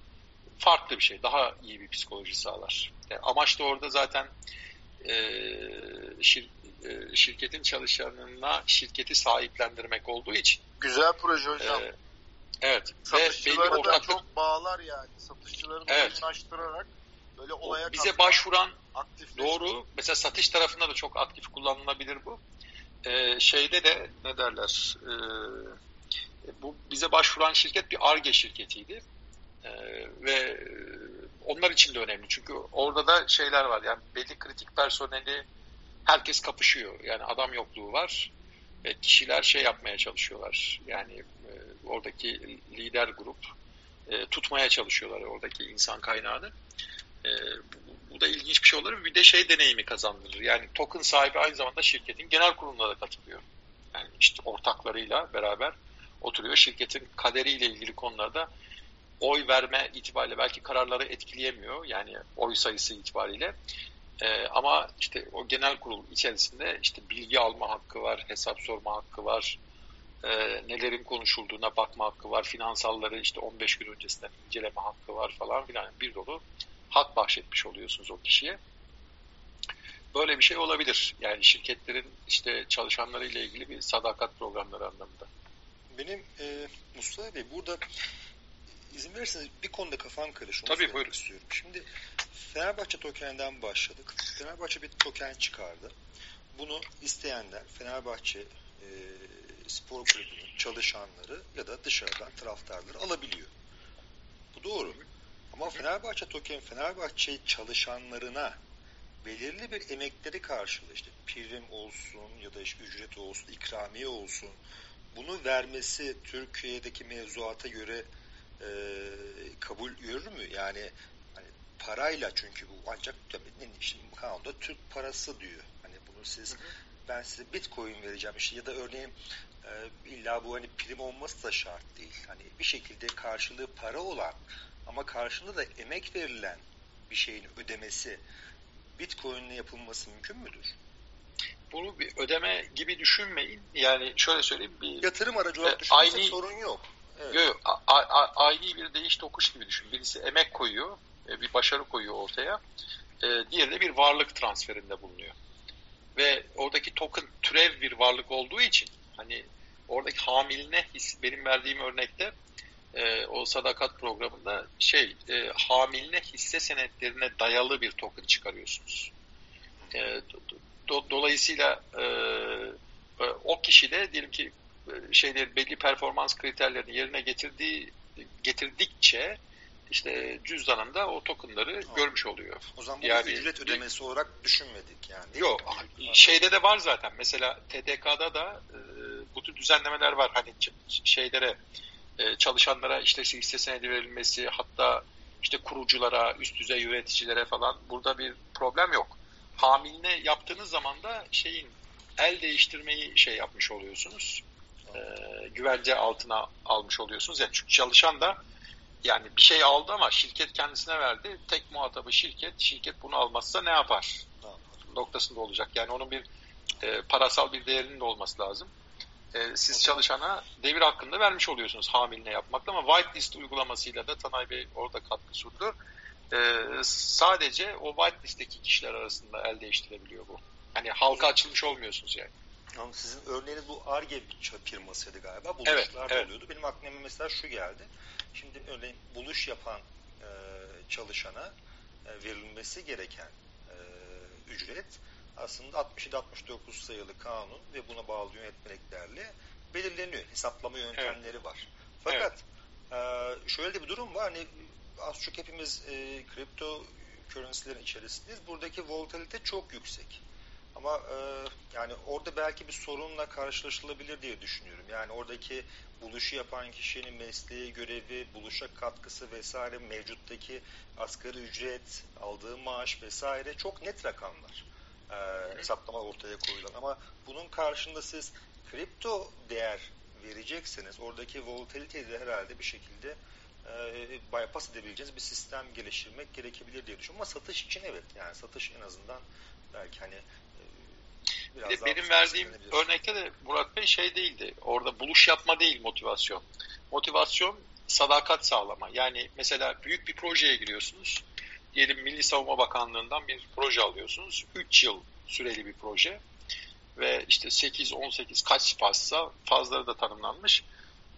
farklı bir şey. Daha iyi bir psikoloji sağlar. Yani amaç da orada zaten e, şir, e, şirketin çalışanına şirketi sahiplendirmek olduğu için. Güzel proje hocam. E, evet. Satışçıları Ve da çok bağlar yani. Satışçıları da evet. oyunlaştırarak böyle olaya bize başvuran doğru. Mesela satış tarafında da çok aktif kullanılabilir bu. Şeyde de ne derler? Bu bize başvuran şirket bir ARGE şirketiydi. Ve onlar için de önemli. Çünkü orada da şeyler var. Yani belli kritik personeli herkes kapışıyor. Yani adam yokluğu var. Ve kişiler şey yapmaya çalışıyorlar. Yani e, oradaki lider grup e, tutmaya çalışıyorlar oradaki insan kaynağını. E, bu, bu da ilginç bir şey olur. Bir de şey deneyimi kazandırır. Yani token sahibi aynı zamanda şirketin genel kuruluna da katılıyor. Yani işte ortaklarıyla beraber oturuyor. Şirketin kaderiyle ilgili konularda oy verme itibariyle belki kararları etkileyemiyor. Yani oy sayısı itibariyle. Ee, ama işte o genel kurul içerisinde işte bilgi alma hakkı var, hesap sorma hakkı var, e, nelerin konuşulduğuna bakma hakkı var, finansalları işte 15 gün öncesinden inceleme hakkı var falan filan bir dolu hak bahşetmiş oluyorsunuz o kişiye. Böyle bir şey olabilir. Yani şirketlerin işte çalışanları ile ilgili bir sadakat programları anlamında. Benim e, Mustafa Bey burada izin verirseniz bir konuda kafam karışıyor. Tabii buyurun. Istiyorum. Şimdi Fenerbahçe tokeninden başladık. Fenerbahçe bir token çıkardı. Bunu isteyenler Fenerbahçe e, spor kulübünün çalışanları ya da dışarıdan taraftarları alabiliyor. Bu doğru. Ama Fenerbahçe token Fenerbahçe çalışanlarına belirli bir emekleri karşılığı işte prim olsun ya da işte ücret olsun, ikramiye olsun bunu vermesi Türkiye'deki mevzuata göre e, kabul görür mü? Yani hani parayla çünkü bu ancak tabii şimdi kanunda Türk parası diyor. Hani bunu siz hı hı. ben size bitcoin vereceğim işte ya da örneğin e, illa bu hani prim olması da şart değil. Hani bir şekilde karşılığı para olan ama karşılığında da emek verilen bir şeyin ödemesi Bitcoin'le yapılması mümkün müdür? Bunu bir ödeme gibi düşünmeyin. Yani şöyle söyleyeyim. Bir, Yatırım aracı olarak e, düşünürsek aynı, sorun yok. Evet. Yok, a, a, aynı bir değiş tokuş gibi düşün. Birisi emek koyuyor, e, bir başarı koyuyor ortaya. E, diğeri de bir varlık transferinde bulunuyor. Ve oradaki token türev bir varlık olduğu için hani oradaki hamiline his, benim verdiğim örnekte e, o sadakat programında şey hamiline hisse senetlerine dayalı bir token çıkarıyorsunuz. Do, dolayısıyla o kişi de diyelim ki şeyleri belli performans kriterlerini yerine getirdiği getirdikçe işte cüzdanında o tokenları Aa. görmüş oluyor. O zaman yani, ücret ödemesi olarak düşünmedik yani. Yok. Şeyde de var zaten. Mesela TDK'da da e, bu tür düzenlemeler var. Hani şeylere e, çalışanlara işte hisse senedi verilmesi hatta işte kuruculara, üst düzey yöneticilere falan burada bir problem yok. Hamiline yaptığınız zaman da şeyin el değiştirmeyi şey yapmış oluyorsunuz. E, güvence altına almış oluyorsunuz. Yani çünkü çalışan da yani bir şey aldı ama şirket kendisine verdi. Tek muhatabı şirket. Şirket bunu almazsa ne yapar? Ne yapar? Noktasında olacak. Yani onun bir e, parasal bir değerinin de olması lazım e, siz çalışana devir hakkında vermiş oluyorsunuz hamiline yapmakla ama whitelist uygulamasıyla da Tanay Bey orada katkı sundu. E, sadece o whitelist'teki kişiler arasında el değiştirebiliyor bu. Hani halka açılmış olmuyorsunuz yani. Ama sizin örneğiniz bu ARGE firmasıydı galiba. Buluşlar evet, evet. oluyordu. Benim aklıma mesela şu geldi. Şimdi örneğin buluş yapan e, çalışana e, verilmesi gereken e, ücret aslında 67-69 sayılı kanun ve buna bağlı yönetmeliklerle belirleniyor. Hesaplama yöntemleri evet. var. Fakat evet. e, şöyle de bir durum var. Hani az çok hepimiz e, kripto currency'lerin içerisindeyiz. Buradaki volatilite çok yüksek. Ama e, yani orada belki bir sorunla karşılaşılabilir diye düşünüyorum. Yani oradaki buluşu yapan kişinin mesleği, görevi, buluşa katkısı vesaire mevcuttaki asgari ücret, aldığı maaş vesaire çok net rakamlar e, hesaplama ortaya koyulan. Ama bunun karşında siz kripto değer verecekseniz oradaki volatiliteyi de herhalde bir şekilde e, bypass edebileceğiniz bir sistem geliştirmek gerekebilir diye düşünüyorum. Ama satış için evet yani satış en azından belki hani biraz de benim verdiğim örnekte de Murat Bey şey değildi. Orada buluş yapma değil motivasyon. Motivasyon sadakat sağlama. Yani mesela büyük bir projeye giriyorsunuz diyelim Milli Savunma Bakanlığı'ndan bir proje alıyorsunuz. 3 yıl süreli bir proje ve işte 8-18 kaç sipassa fazları da tanımlanmış.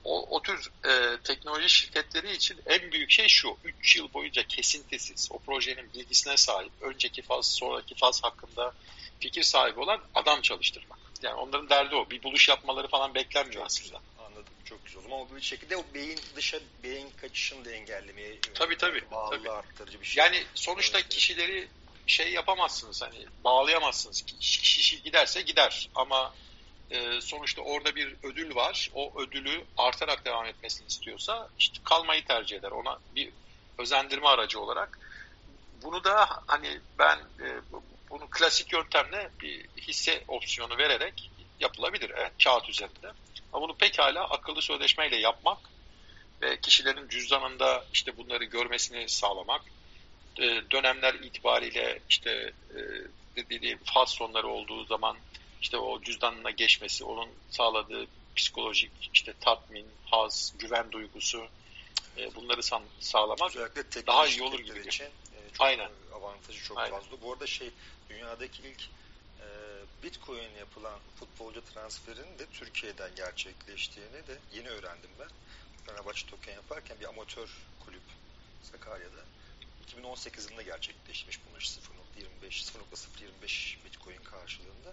O, o tür e, teknoloji şirketleri için en büyük şey şu. 3 yıl boyunca kesintisiz o projenin bilgisine sahip, önceki faz, sonraki faz hakkında fikir sahibi olan adam çalıştırmak. Yani onların derdi o. Bir buluş yapmaları falan beklenmiyor aslında. Anladım. Çok güzel. Ama bir şekilde o beyin dışa beyin kaçışını da engellemeye tabii, tabii, bağlı tabii. arttırıcı bir şey. Yani sonuçta evet. kişileri şey yapamazsınız hani bağlayamazsınız. Kişi giderse gider ama e, sonuçta orada bir ödül var. O ödülü artarak devam etmesini istiyorsa işte kalmayı tercih eder. Ona bir özendirme aracı olarak. Bunu da hani ben e, bunu klasik yöntemle bir hisse opsiyonu vererek yapılabilir. Evet, kağıt üzerinde. Ama bunu pekala akıllı sözleşmeyle yapmak ve kişilerin cüzdanında işte bunları görmesini sağlamak, e, dönemler itibariyle işte e, dediğim faz sonları olduğu zaman işte o cüzdanına geçmesi, onun sağladığı psikolojik işte tatmin, haz, güven duygusu e, bunları sağlamak daha iyi olur gibi. Için, çok Aynen. avantajı çok Aynen. fazla. Bu arada şey dünyadaki ilk Bitcoin yapılan futbolcu transferinin de Türkiye'den gerçekleştiğini de yeni öğrendim ben. Fenerbahçe token yaparken bir amatör kulüp Sakarya'da 2018 yılında gerçekleşmiş bunlar 0.25 0.025 Bitcoin karşılığında.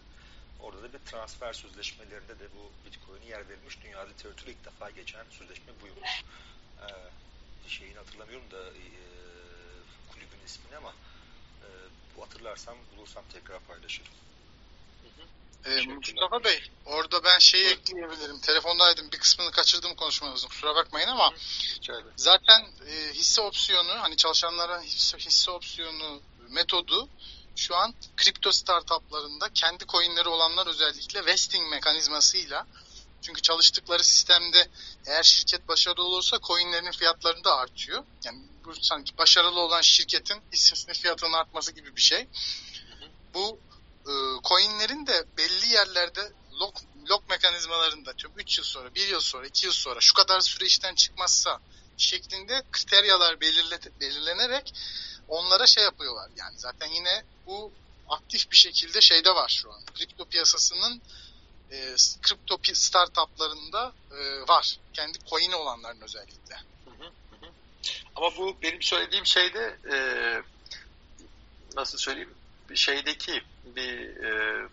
Orada da bir transfer sözleşmelerinde de bu Bitcoin'i yer verilmiş. Dünyada literatürü ilk defa geçen sözleşme buymuş. Ee, şeyini hatırlamıyorum da e, ismini ama e, bu hatırlarsam bulursam tekrar paylaşırım. Ee, Mustafa Bey, orada ben şeyi evet. ekleyebilirim. Telefondaydım, bir kısmını kaçırdım konuşmanızın. Kusura bakmayın ama zaten e, hisse opsiyonu, hani çalışanlara hisse, hisse opsiyonu metodu şu an kripto startuplarında kendi coinleri olanlar özellikle vesting mekanizmasıyla Çünkü çalıştıkları sistemde eğer şirket başarılı olursa coinlerin fiyatları da artıyor. Yani bu sanki başarılı olan şirketin hissesinin fiyatının artması gibi bir şey. Bu e, coinlerin de belli yerlerde lock, lock mekanizmalarında 3 yıl sonra, 1 yıl sonra, 2 yıl sonra şu kadar süre işten çıkmazsa şeklinde kriteryalar belirlenerek onlara şey yapıyorlar. Yani zaten yine bu aktif bir şekilde şeyde var şu an. Kripto piyasasının e, kripto startuplarında e, var. Kendi coin olanların özellikle. Ama bu benim söylediğim şeyde e, nasıl söyleyeyim şeydeki bir, e,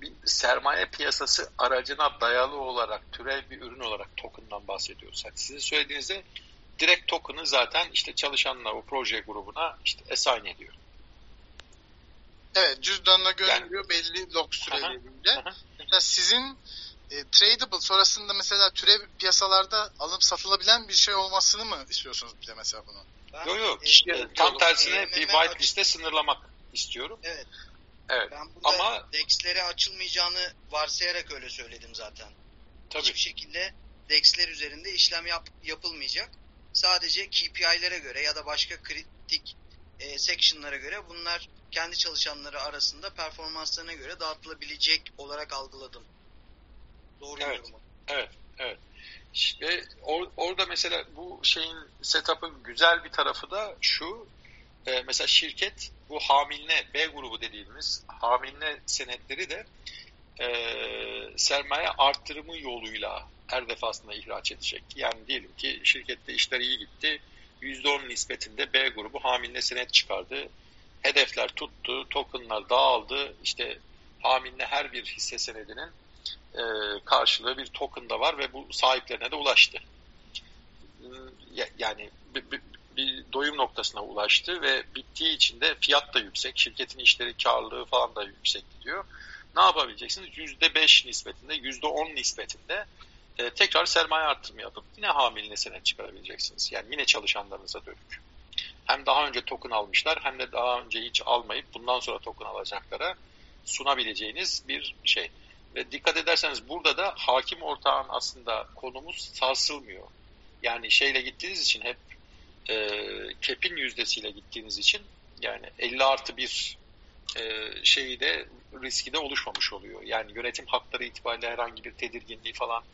bir sermaye piyasası aracına dayalı olarak türev bir ürün olarak token'dan bahsediyoruz. Yani sizin söylediğinizde direkt token'ı zaten işte çalışanlar o proje grubuna işte assign ediyor. Evet cüzdanına gönderiyor yani, belli log süreleriyle. Mesela sizin e, tradable sonrasında mesela türev piyasalarda alınıp satılabilen bir şey olmasını mı istiyorsunuz bir de mesela bunu? Yok yok. İşte, e, tam tersine bir white liste sınırlamak istiyorum. Evet. Evet. Ben burada Ama DEX'lere açılmayacağını varsayarak öyle söyledim zaten. Tabii. Hiçbir şekilde DEX'ler üzerinde işlem yap, yapılmayacak. Sadece KPI'lere göre ya da başka kritik e, section'lara göre bunlar kendi çalışanları arasında performanslarına göre dağıtılabilecek olarak algıladım. Doğru evet. mu? Evet, evet. Ve or, orada mesela bu şeyin setup'ın güzel bir tarafı da şu. E, mesela şirket bu hamiline B grubu dediğimiz hamiline senetleri de e, sermaye arttırımı yoluyla her defasında ihraç edecek. Yani diyelim ki şirkette işler iyi gitti. %10 nispetinde B grubu hamiline senet çıkardı hedefler tuttu, tokenlar dağıldı. İşte hamiline her bir hisse senedinin e, karşılığı bir token da var ve bu sahiplerine de ulaştı. Yani bir, bir, bir doyum noktasına ulaştı ve bittiği için de fiyat da yüksek, şirketin işleri karlılığı falan da yüksek gidiyor. Ne yapabileceksiniz? %5 nispetinde, %10 nispetinde e, tekrar sermaye arttırma yapıp yine hamiline senet çıkarabileceksiniz. Yani yine çalışanlarınıza dönük hem daha önce token almışlar hem de daha önce hiç almayıp bundan sonra token alacaklara sunabileceğiniz bir şey. Ve dikkat ederseniz burada da hakim ortağın aslında konumuz sarsılmıyor. Yani şeyle gittiğiniz için hep e, kepin yüzdesiyle gittiğiniz için yani 50 artı bir e, şeyi de riski de oluşmamış oluyor. Yani yönetim hakları itibariyle herhangi bir tedirginliği falan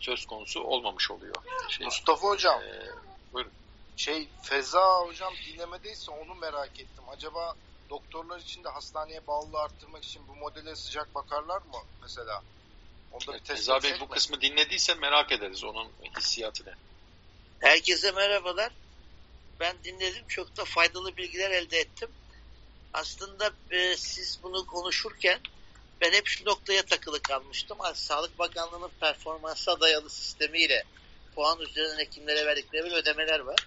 söz konusu olmamış oluyor. Şey, Mustafa Hocam. E, buyurun. Şey Feza hocam dinlemedeyse onu merak ettim. Acaba doktorlar için de hastaneye bağlılığı arttırmak için bu modele sıcak bakarlar mı mesela? Onda bir test Feza Bey bu mi? kısmı dinlediyse merak ederiz onun hissiyatını. Herkese merhabalar. Ben dinledim. Çok da faydalı bilgiler elde ettim. Aslında e, siz bunu konuşurken ben hep şu noktaya takılı kalmıştım. Sağlık Bakanlığı'nın performansa dayalı sistemiyle puan üzerinden hekimlere verdikleri ödemeler var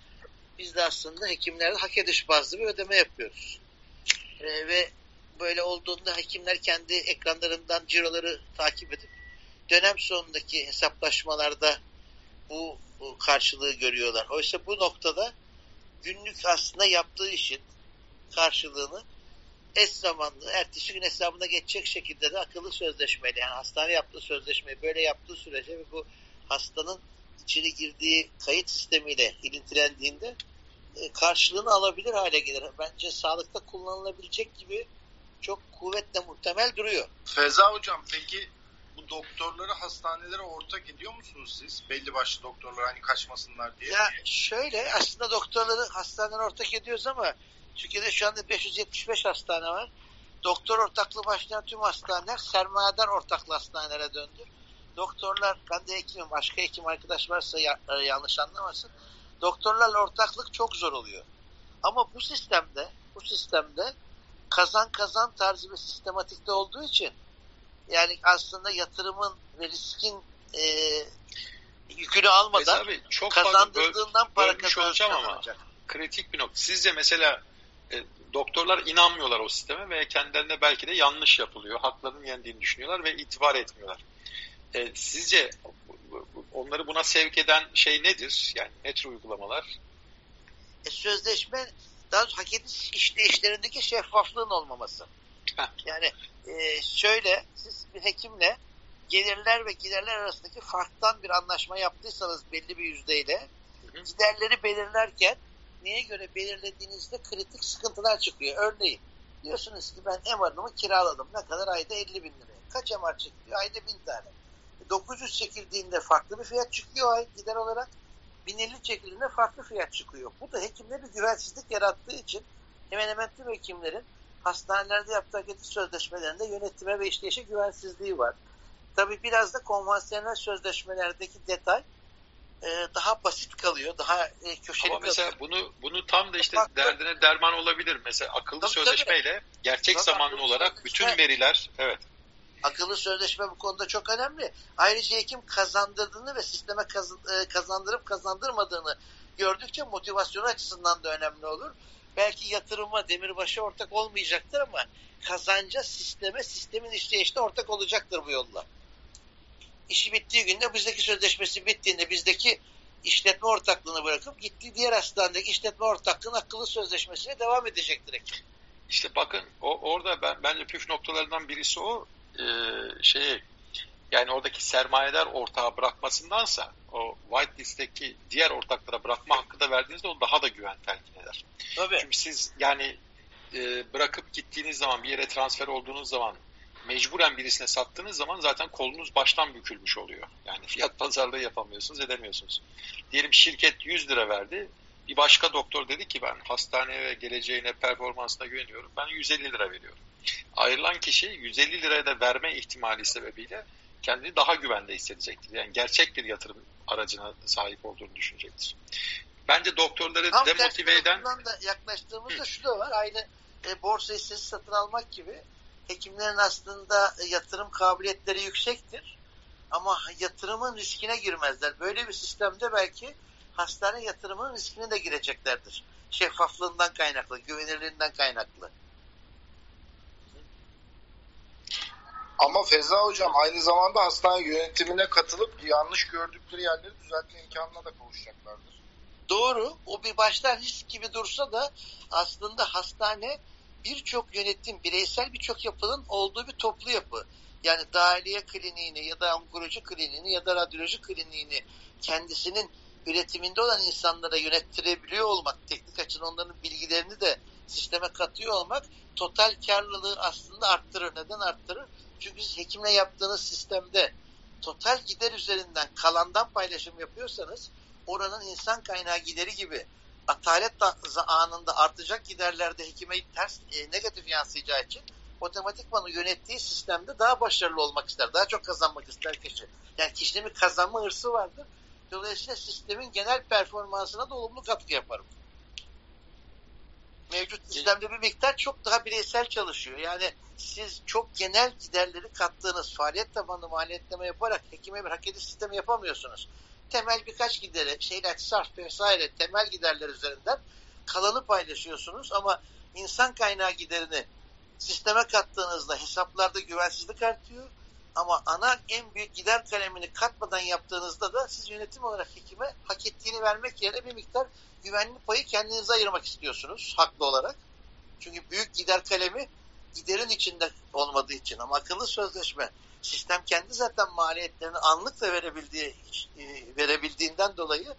biz de aslında hekimlerde hak ediş bazlı bir ödeme yapıyoruz. E, ve böyle olduğunda hekimler kendi ekranlarından ciroları takip edip dönem sonundaki hesaplaşmalarda bu, bu karşılığı görüyorlar. Oysa bu noktada günlük aslında yaptığı işin karşılığını eş zamanlı, ertesi gün hesabına geçecek şekilde de akıllı sözleşmeyle yani hastane yaptığı sözleşmeyi böyle yaptığı sürece ve bu hastanın içeri girdiği kayıt sistemiyle ilintilendiğinde e, karşılığını alabilir hale gelir. Bence sağlıkta kullanılabilecek gibi çok kuvvetle muhtemel duruyor. Feza hocam peki bu doktorları hastanelere ortak ediyor musunuz siz? Belli başlı doktorlar hani kaçmasınlar diye. Ya şöyle aslında doktorları hastanelere ortak ediyoruz ama Türkiye'de şu anda 575 hastane var. Doktor ortaklığı başlayan tüm hastaneler sermayedar ortaklı hastanelere döndü. Doktorlar, ben de hekimim, başka hekim arkadaş varsa ya, e, yanlış anlamasın doktorlarla ortaklık çok zor oluyor. Ama bu sistemde bu sistemde kazan kazan tarzı bir sistematikte olduğu için yani aslında yatırımın ve riskin e, yükünü almadan abi, çok kazandırdığından böl, para kazanacak ama kritik bir nokta. Sizce mesela e, doktorlar inanmıyorlar o sisteme ve kendilerine belki de yanlış yapılıyor. Haklarının yendiğini düşünüyorlar ve itibar etmiyorlar. E, sizce onları buna sevk eden şey nedir? Yani ne tür uygulamalar? E, sözleşme daha doğrusu hak ediş işlerindeki şeffaflığın olmaması. Heh. Yani e, şöyle siz bir hekimle gelirler ve giderler arasındaki farktan bir anlaşma yaptıysanız belli bir yüzdeyle giderleri belirlerken neye göre belirlediğinizde kritik sıkıntılar çıkıyor. Örneğin diyorsunuz ki ben MR'ımı kiraladım. Ne kadar? Ayda 50 bin liraya. Kaç MR çekiliyor? Ayda 1000 tane. 900 çekildiğinde farklı bir fiyat çıkıyor ay gider olarak. 1050 çekildiğinde farklı fiyat çıkıyor. Bu da hekimde bir güvensizlik yarattığı için hemen hemen tüm hekimlerin hastanelerde yaptığı hareket sözleşmelerinde yönetime ve işleyişe güvensizliği var. Tabi biraz da konvansiyonel sözleşmelerdeki detay e, daha basit kalıyor, daha e, köşeli Ama mesela kalıyor. bunu bunu tam da işte Bak, derdine derman olabilir. Mesela akıllı Tabii, sözleşmeyle gerçek Tabii, zamanlı olarak bütün veriler evet Akıllı sözleşme bu konuda çok önemli. Ayrıca hekim kazandırdığını ve sisteme e, kazandırıp kazandırmadığını gördükçe motivasyon açısından da önemli olur. Belki yatırıma demirbaşı ortak olmayacaktır ama kazanca sisteme, sistemin işleyişine ortak olacaktır bu yolla. İşi bittiği günde bizdeki sözleşmesi bittiğinde bizdeki işletme ortaklığını bırakıp gittiği diğer hastanedeki işletme ortaklığının akıllı sözleşmesine devam edecektir hekim. İşte bakın o, orada ben bence püf noktalarından birisi o e, şeyi yani oradaki sermayedar ortağı bırakmasındansa o white list'teki diğer ortaklara bırakma hakkı da verdiğinizde o daha da güven telkin eder. Tabii. Çünkü siz yani e, bırakıp gittiğiniz zaman bir yere transfer olduğunuz zaman mecburen birisine sattığınız zaman zaten kolunuz baştan bükülmüş oluyor. Yani fiyat pazarlığı yapamıyorsunuz, edemiyorsunuz. Diyelim şirket 100 lira verdi. Bir başka doktor dedi ki ben hastaneye ve geleceğine, performansına güveniyorum. Ben 150 lira veriyorum. Ayrılan kişi 150 liraya da verme ihtimali sebebiyle kendini daha güvende hissedecektir. Yani gerçek bir yatırım aracına sahip olduğunu düşünecektir. Bence doktorları Tam demotive eden tarafından da yaklaştığımızda şu da var. Aynı e, borsa hissesi satın almak gibi hekimlerin aslında e, yatırım kabiliyetleri yüksektir. Ama yatırımın riskine girmezler. Böyle bir sistemde belki hastane yatırımının riskine de gireceklerdir. Şeffaflığından kaynaklı, güvenilirliğinden kaynaklı. Ama Feza Hocam aynı zamanda hastane yönetimine katılıp yanlış gördükleri yerleri düzeltme imkanına da kavuşacaklardır. Doğru. O bir baştan risk gibi dursa da aslında hastane birçok yönetim, bireysel birçok yapının olduğu bir toplu yapı. Yani dahiliye kliniğini ya da onkoloji kliniğini ya da radyoloji kliniğini kendisinin üretiminde olan insanlara yönettirebiliyor olmak, teknik açıdan onların bilgilerini de sisteme katıyor olmak total karlılığı aslında arttırır. Neden arttırır? Çünkü siz hekimle yaptığınız sistemde total gider üzerinden kalandan paylaşım yapıyorsanız oranın insan kaynağı gideri gibi atalet da- anında artacak giderlerde hekime ters e, negatif yansıyacağı için otomatikman o yönettiği sistemde daha başarılı olmak ister. Daha çok kazanmak ister kişi. Yani kişinin bir kazanma hırsı vardır. Dolayısıyla sistemin genel performansına da olumlu katkı yaparım. Mevcut sistemde bir miktar çok daha bireysel çalışıyor. Yani siz çok genel giderleri kattığınız faaliyet tabanlı maliyetleme yaparak hekime bir hak ediş sistemi yapamıyorsunuz. Temel birkaç gideri, şeyler, sarf vesaire temel giderler üzerinden kalanı paylaşıyorsunuz ama insan kaynağı giderini sisteme kattığınızda hesaplarda güvensizlik artıyor. Ama ana en büyük gider kalemini katmadan yaptığınızda da siz yönetim olarak hekime hak ettiğini vermek yerine bir miktar güvenli payı kendinize ayırmak istiyorsunuz haklı olarak. Çünkü büyük gider kalemi giderin içinde olmadığı için ama akıllı sözleşme sistem kendi zaten maliyetlerini anlıkla verebildiği e, verebildiğinden dolayı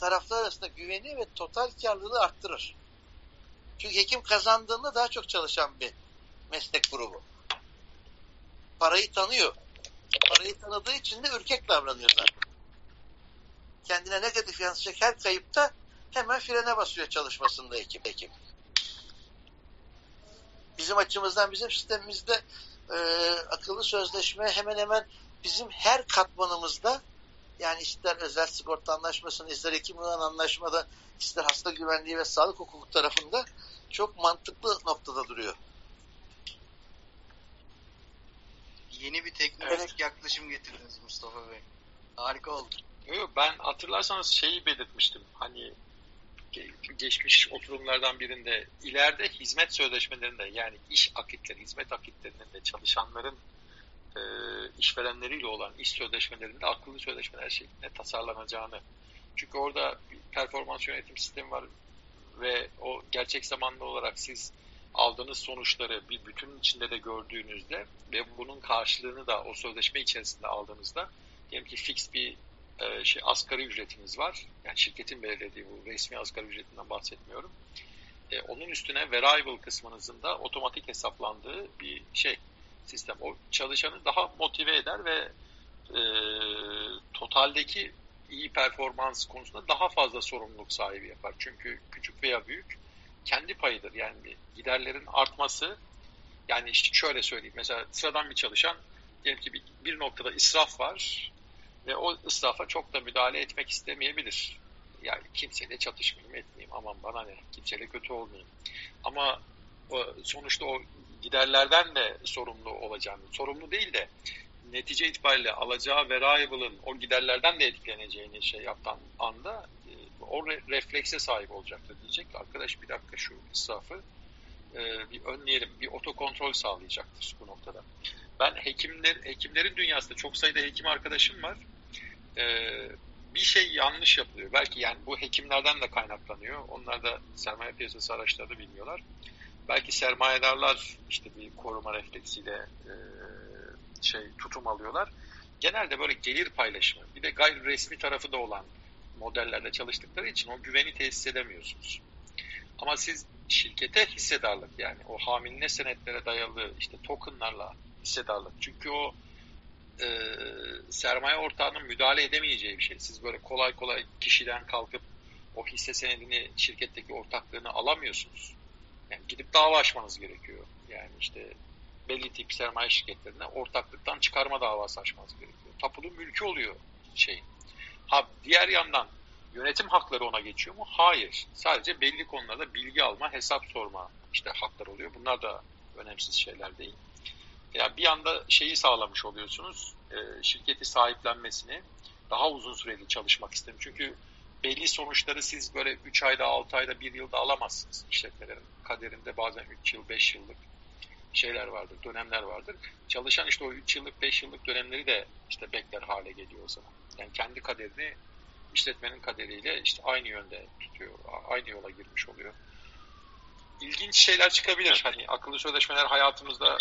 taraflar arasında güveni ve total karlılığı arttırır. Çünkü hekim kazandığında daha çok çalışan bir meslek grubu. Parayı tanıyor. Parayı tanıdığı için de ürkek davranıyor zaten. Kendine negatif yansıyacak her kayıpta hemen frene basıyor çalışmasında hekim. hekim. Bizim açımızdan, bizim sistemimizde e, akıllı sözleşme hemen hemen bizim her katmanımızda yani ister özel sigorta anlaşmasında, ister hekim olan anlaşmada, ister hasta güvenliği ve sağlık hukuku tarafında çok mantıklı noktada duruyor. Yeni bir teknolojik yaklaşım getirdiniz Mustafa Bey. Harika oldu. Yok, ben hatırlarsanız şeyi belirtmiştim. Hani geçmiş oturumlardan birinde ileride hizmet sözleşmelerinde yani iş akitleri, hizmet akitlerinin de çalışanların e, işverenleriyle olan iş sözleşmelerinde akıllı sözleşmeler şeklinde tasarlanacağını. Çünkü orada bir performans yönetim sistemi var ve o gerçek zamanlı olarak siz aldığınız sonuçları bir bütünün içinde de gördüğünüzde ve bunun karşılığını da o sözleşme içerisinde aldığınızda diyelim ki fix bir e, şey asgari ücretiniz var. Yani şirketin belirlediği bu resmi asgari ücretinden bahsetmiyorum. E, onun üstüne variable kısmınızın da otomatik hesaplandığı bir şey sistem. O çalışanı daha motive eder ve e, totaldeki iyi performans konusunda daha fazla sorumluluk sahibi yapar. Çünkü küçük veya büyük kendi payıdır. Yani giderlerin artması yani işte şöyle söyleyeyim. Mesela sıradan bir çalışan diyelim ki bir, bir noktada israf var ve o israfa çok da müdahale etmek istemeyebilir. Yani kimseyle çatışmayayım etmeyeyim aman bana ne kimseyle kötü olmayayım. Ama sonuçta o giderlerden de sorumlu olacağını, sorumlu değil de netice itibariyle alacağı variable'ın o giderlerden de etkileneceğini şey yapan anda e, o re reflekse sahip olacaktır diyecek. Arkadaş bir dakika şu israfı e, bir önleyelim, bir otokontrol sağlayacaktır bu noktada. Ben hekimler, hekimlerin dünyasında çok sayıda hekim arkadaşım var. E, bir şey yanlış yapılıyor. Belki yani bu hekimlerden de kaynaklanıyor. Onlar da sermaye piyasası araçları bilmiyorlar. Belki sermayedarlar işte bir koruma refleksiyle e, şey tutum alıyorlar. Genelde böyle gelir paylaşımı bir de gayri resmi tarafı da olan modellerde çalıştıkları için o güveni tesis edemiyorsunuz. Ama siz şirkete hissedarlık yani o hamiline senetlere dayalı işte tokenlarla hissedarlık. Çünkü o e, sermaye ortağının müdahale edemeyeceği bir şey. Siz böyle kolay kolay kişiden kalkıp o hisse senedini şirketteki ortaklığını alamıyorsunuz. Yani gidip dava açmanız gerekiyor. Yani işte belli tip sermaye şirketlerine ortaklıktan çıkarma davası açmanız gerekiyor. Tapulu mülkü oluyor şey. Ha diğer yandan yönetim hakları ona geçiyor mu? Hayır. Sadece belli konularda bilgi alma, hesap sorma işte haklar oluyor. Bunlar da önemsiz şeyler değil. Yani bir anda şeyi sağlamış oluyorsunuz. E, şirketi sahiplenmesini daha uzun süreli çalışmak istedim. Çünkü belli sonuçları siz böyle 3 ayda, 6 ayda, 1 yılda alamazsınız işletmelerin kaderinde bazen 3 yıl, 5 yıllık şeyler vardır, dönemler vardır. Çalışan işte o 3 yıllık, 5 yıllık dönemleri de işte bekler hale geliyor o zaman. Yani kendi kaderini işletmenin kaderiyle işte aynı yönde tutuyor, aynı yola girmiş oluyor. İlginç şeyler çıkabilir. Hani akıllı sözleşmeler hayatımızda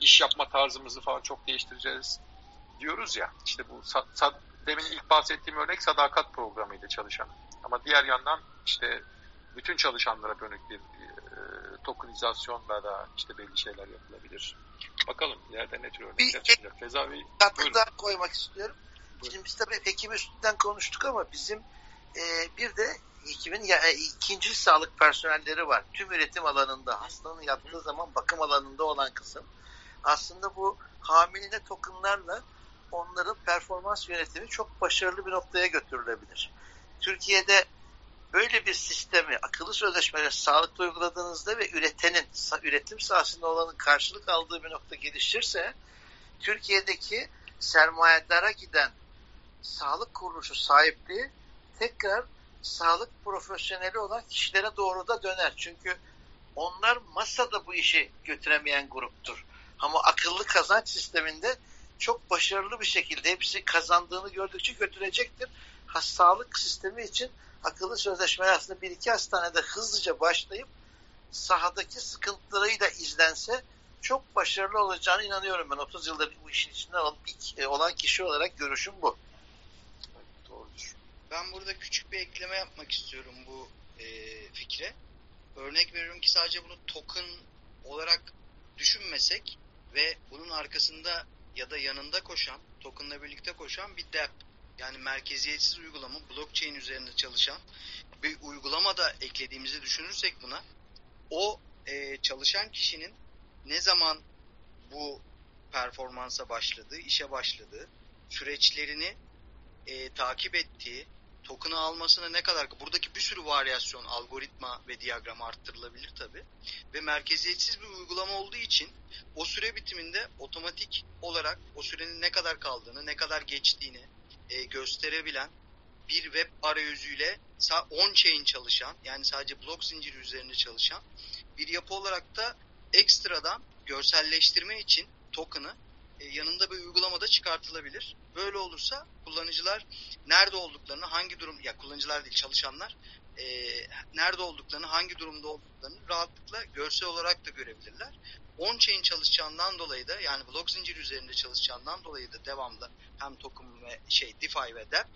iş yapma tarzımızı falan çok değiştireceğiz diyoruz ya. İşte bu demin ilk bahsettiğim örnek sadakat programıydı çalışan. Ama diğer yandan işte bütün çalışanlara dönük bir tokenizasyon da işte belli şeyler yapılabilir. Bakalım ileride ne tür örnekler çıkacak. Feza Bey, katkı daha koymak istiyorum. Buyurun. Şimdi biz tabii hekim üstünden konuştuk ama bizim e, bir de hekimin ya, e, ikinci sağlık personelleri var. Tüm üretim alanında hastanın yattığı zaman bakım alanında olan kısım. Aslında bu hamiline tokenlarla onların performans yönetimi çok başarılı bir noktaya götürülebilir. Türkiye'de böyle bir sistemi akıllı sözleşmeleri sağlıklı uyguladığınızda ve üretenin üretim sahasında olanın karşılık aldığı bir nokta gelişirse Türkiye'deki sermayedara giden sağlık kuruluşu sahipliği tekrar sağlık profesyoneli olan kişilere doğru da döner. Çünkü onlar masada bu işi götüremeyen gruptur. Ama akıllı kazanç sisteminde çok başarılı bir şekilde hepsi kazandığını gördükçe götürecektir. Ha, sağlık sistemi için akıllı sözleşmeler aslında bir iki hastanede hızlıca başlayıp sahadaki sıkıntılarıyla izlense çok başarılı olacağını inanıyorum ben. 30 yıldır bu işin içinde e, olan kişi olarak görüşüm bu. Doğrudur. Ben burada küçük bir ekleme yapmak istiyorum bu e, fikre. Örnek veriyorum ki sadece bunu token olarak düşünmesek ve bunun arkasında ya da yanında koşan, tokenla birlikte koşan bir DApp. Yani merkeziyetsiz uygulama blockchain üzerinde çalışan bir uygulama da eklediğimizi düşünürsek buna o e, çalışan kişinin ne zaman bu performansa başladığı, işe başladığı, süreçlerini e, takip ettiği, token'ı almasına ne kadar buradaki bir sürü varyasyon algoritma ve diyagram arttırılabilir tabi ve merkeziyetsiz bir uygulama olduğu için o süre bitiminde otomatik olarak o sürenin ne kadar kaldığını, ne kadar geçtiğini, e, gösterebilen bir web arayüzüyle on-chain çalışan yani sadece blok zinciri üzerinde çalışan bir yapı olarak da ekstradan görselleştirme için token'ı yanında bir uygulama da çıkartılabilir. Böyle olursa kullanıcılar nerede olduklarını, hangi durum, ya kullanıcılar değil çalışanlar e, nerede olduklarını, hangi durumda olduklarını rahatlıkla görsel olarak da görebilirler. On-chain çalışacağından dolayı da yani blok zincir üzerinde çalışacağından dolayı da devamlı hem token ve şey DeFi ve DApp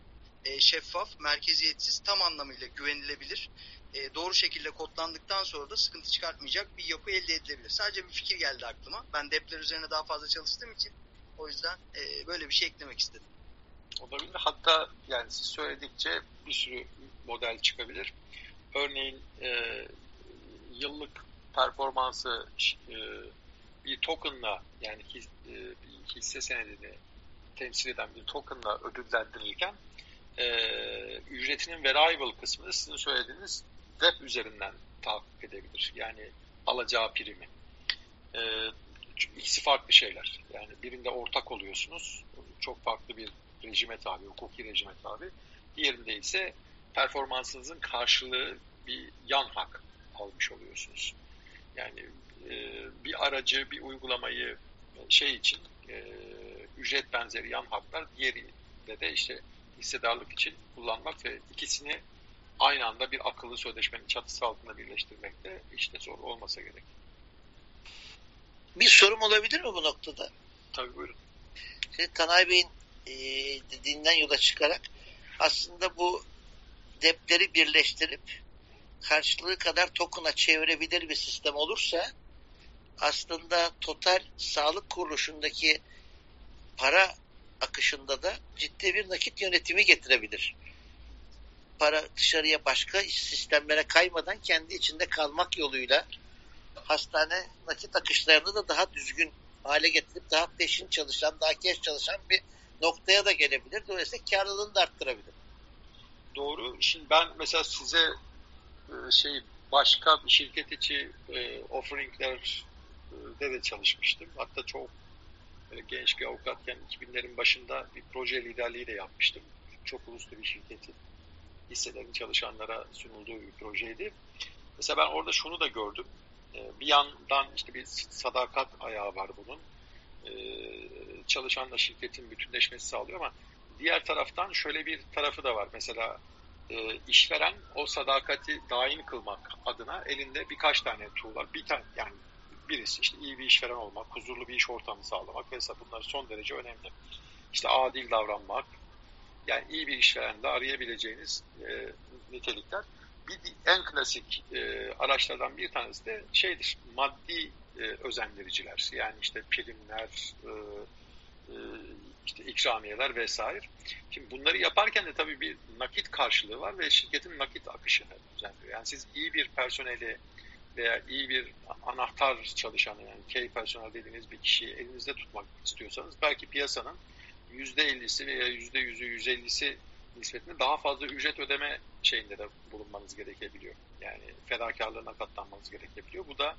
e, şeffaf, merkeziyetsiz, tam anlamıyla güvenilebilir, e, doğru şekilde kodlandıktan sonra da sıkıntı çıkartmayacak bir yapı elde edilebilir. Sadece bir fikir geldi aklıma. Ben depler üzerine daha fazla çalıştığım için o yüzden e, böyle bir şey eklemek istedim. Olabilir. Hatta yani siz söyledikçe bir sürü model çıkabilir. Örneğin yıllık performansı bir tokenla yani bir hisse senedini temsil eden bir tokenla ödüllendirilirken e, ücretinin variable kısmını sizin söylediğiniz web üzerinden takip edebilir. Yani alacağı primi. E, ikisi farklı şeyler. Yani birinde ortak oluyorsunuz. Çok farklı bir rejime tabi, hukuki rejime tabi. Diğerinde ise performansınızın karşılığı bir yan hak almış oluyorsunuz. Yani e, bir aracı, bir uygulamayı şey için e, ücret benzeri yan haklar, diğerinde de işte hissedarlık için kullanmak ve ikisini aynı anda bir akıllı sözleşmenin çatısı altında birleştirmek de işte zor olmasa gerek. Bir sorum olabilir mi bu noktada? Tabii buyurun. Şimdi Tanay Bey'in e, dediğinden yola çıkarak aslında bu depleri birleştirip karşılığı kadar token'a çevirebilir bir sistem olursa aslında total sağlık kuruluşundaki para akışında da ciddi bir nakit yönetimi getirebilir. Para dışarıya başka sistemlere kaymadan kendi içinde kalmak yoluyla hastane nakit akışlarını da daha düzgün hale getirip daha peşin çalışan, daha geç çalışan bir noktaya da gelebilir. Dolayısıyla karlılığını da arttırabilir. Doğru. Şimdi ben mesela size e, şey başka bir şirket içi e, offeringler de de çalışmıştım. Hatta çok genç bir avukatken 2000'lerin başında bir proje liderliği de yapmıştım. Çok uluslu bir şirketin hisselerin çalışanlara sunulduğu bir projeydi. Mesela ben orada şunu da gördüm. Ee, bir yandan işte bir sadakat ayağı var bunun. Ee, çalışanla şirketin bütünleşmesi sağlıyor ama diğer taraftan şöyle bir tarafı da var. Mesela e, işveren o sadakati daim kılmak adına elinde birkaç tane var. Bir tane yani birisi işte iyi bir işveren olmak, huzurlu bir iş ortamı sağlamak vesaire bunlar son derece önemli. İşte adil davranmak, yani iyi bir işverende arayabileceğiniz e, nitelikler. Bir en klasik e, araçlardan bir tanesi de şeydir, maddi e, özendiriciler. Yani işte primler, e, e, işte ikramiyeler vesaire. Şimdi bunları yaparken de tabii bir nakit karşılığı var ve şirketin nakit akışını düzenliyor. Yani siz iyi bir personeli veya iyi bir anahtar çalışanı yani key personel dediğiniz bir kişiyi elinizde tutmak istiyorsanız belki piyasanın %50'si veya %100'ü %150'si nispetinde daha fazla ücret ödeme şeyinde de bulunmanız gerekebiliyor. Yani fedakarlığına katlanmanız gerekebiliyor. Bu da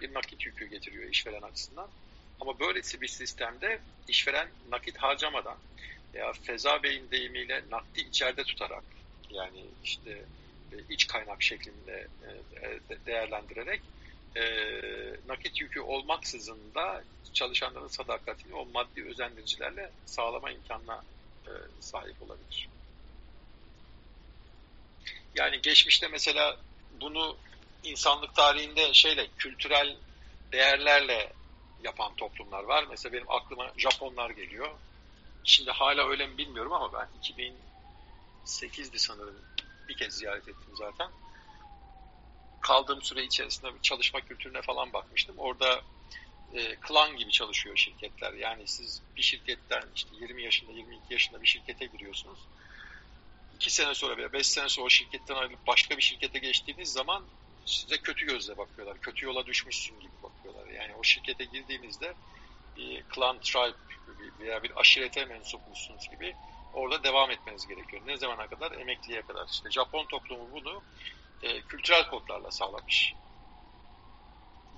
bir nakit yükü getiriyor işveren açısından. Ama böylesi bir sistemde işveren nakit harcamadan veya Feza Bey'in deyimiyle nakdi içeride tutarak yani işte iç kaynak şeklinde e, değerlendirerek e, nakit yükü olmaksızın da çalışanların sadakatini o maddi özendiricilerle sağlama imkanına e, sahip olabilir. Yani geçmişte mesela bunu insanlık tarihinde şeyle kültürel değerlerle yapan toplumlar var. Mesela benim aklıma Japonlar geliyor. Şimdi hala öyle mi bilmiyorum ama ben 2008'di sanırım bir kez ziyaret ettim zaten. Kaldığım süre içerisinde bir çalışma kültürüne falan bakmıştım. Orada e, klan gibi çalışıyor şirketler. Yani siz bir şirketten işte 20 yaşında, 22 yaşında bir şirkete giriyorsunuz. 2 sene sonra veya 5 sene sonra o şirketten ayrılıp başka bir şirkete geçtiğiniz zaman size kötü gözle bakıyorlar. Kötü yola düşmüşsün gibi bakıyorlar. Yani o şirkete girdiğinizde bir klan, tribe veya bir aşirete mensupmuşsunuz gibi orada devam etmeniz gerekiyor. Ne zamana kadar? Emekliye kadar. İşte Japon toplumu bunu e, kültürel kodlarla sağlamış.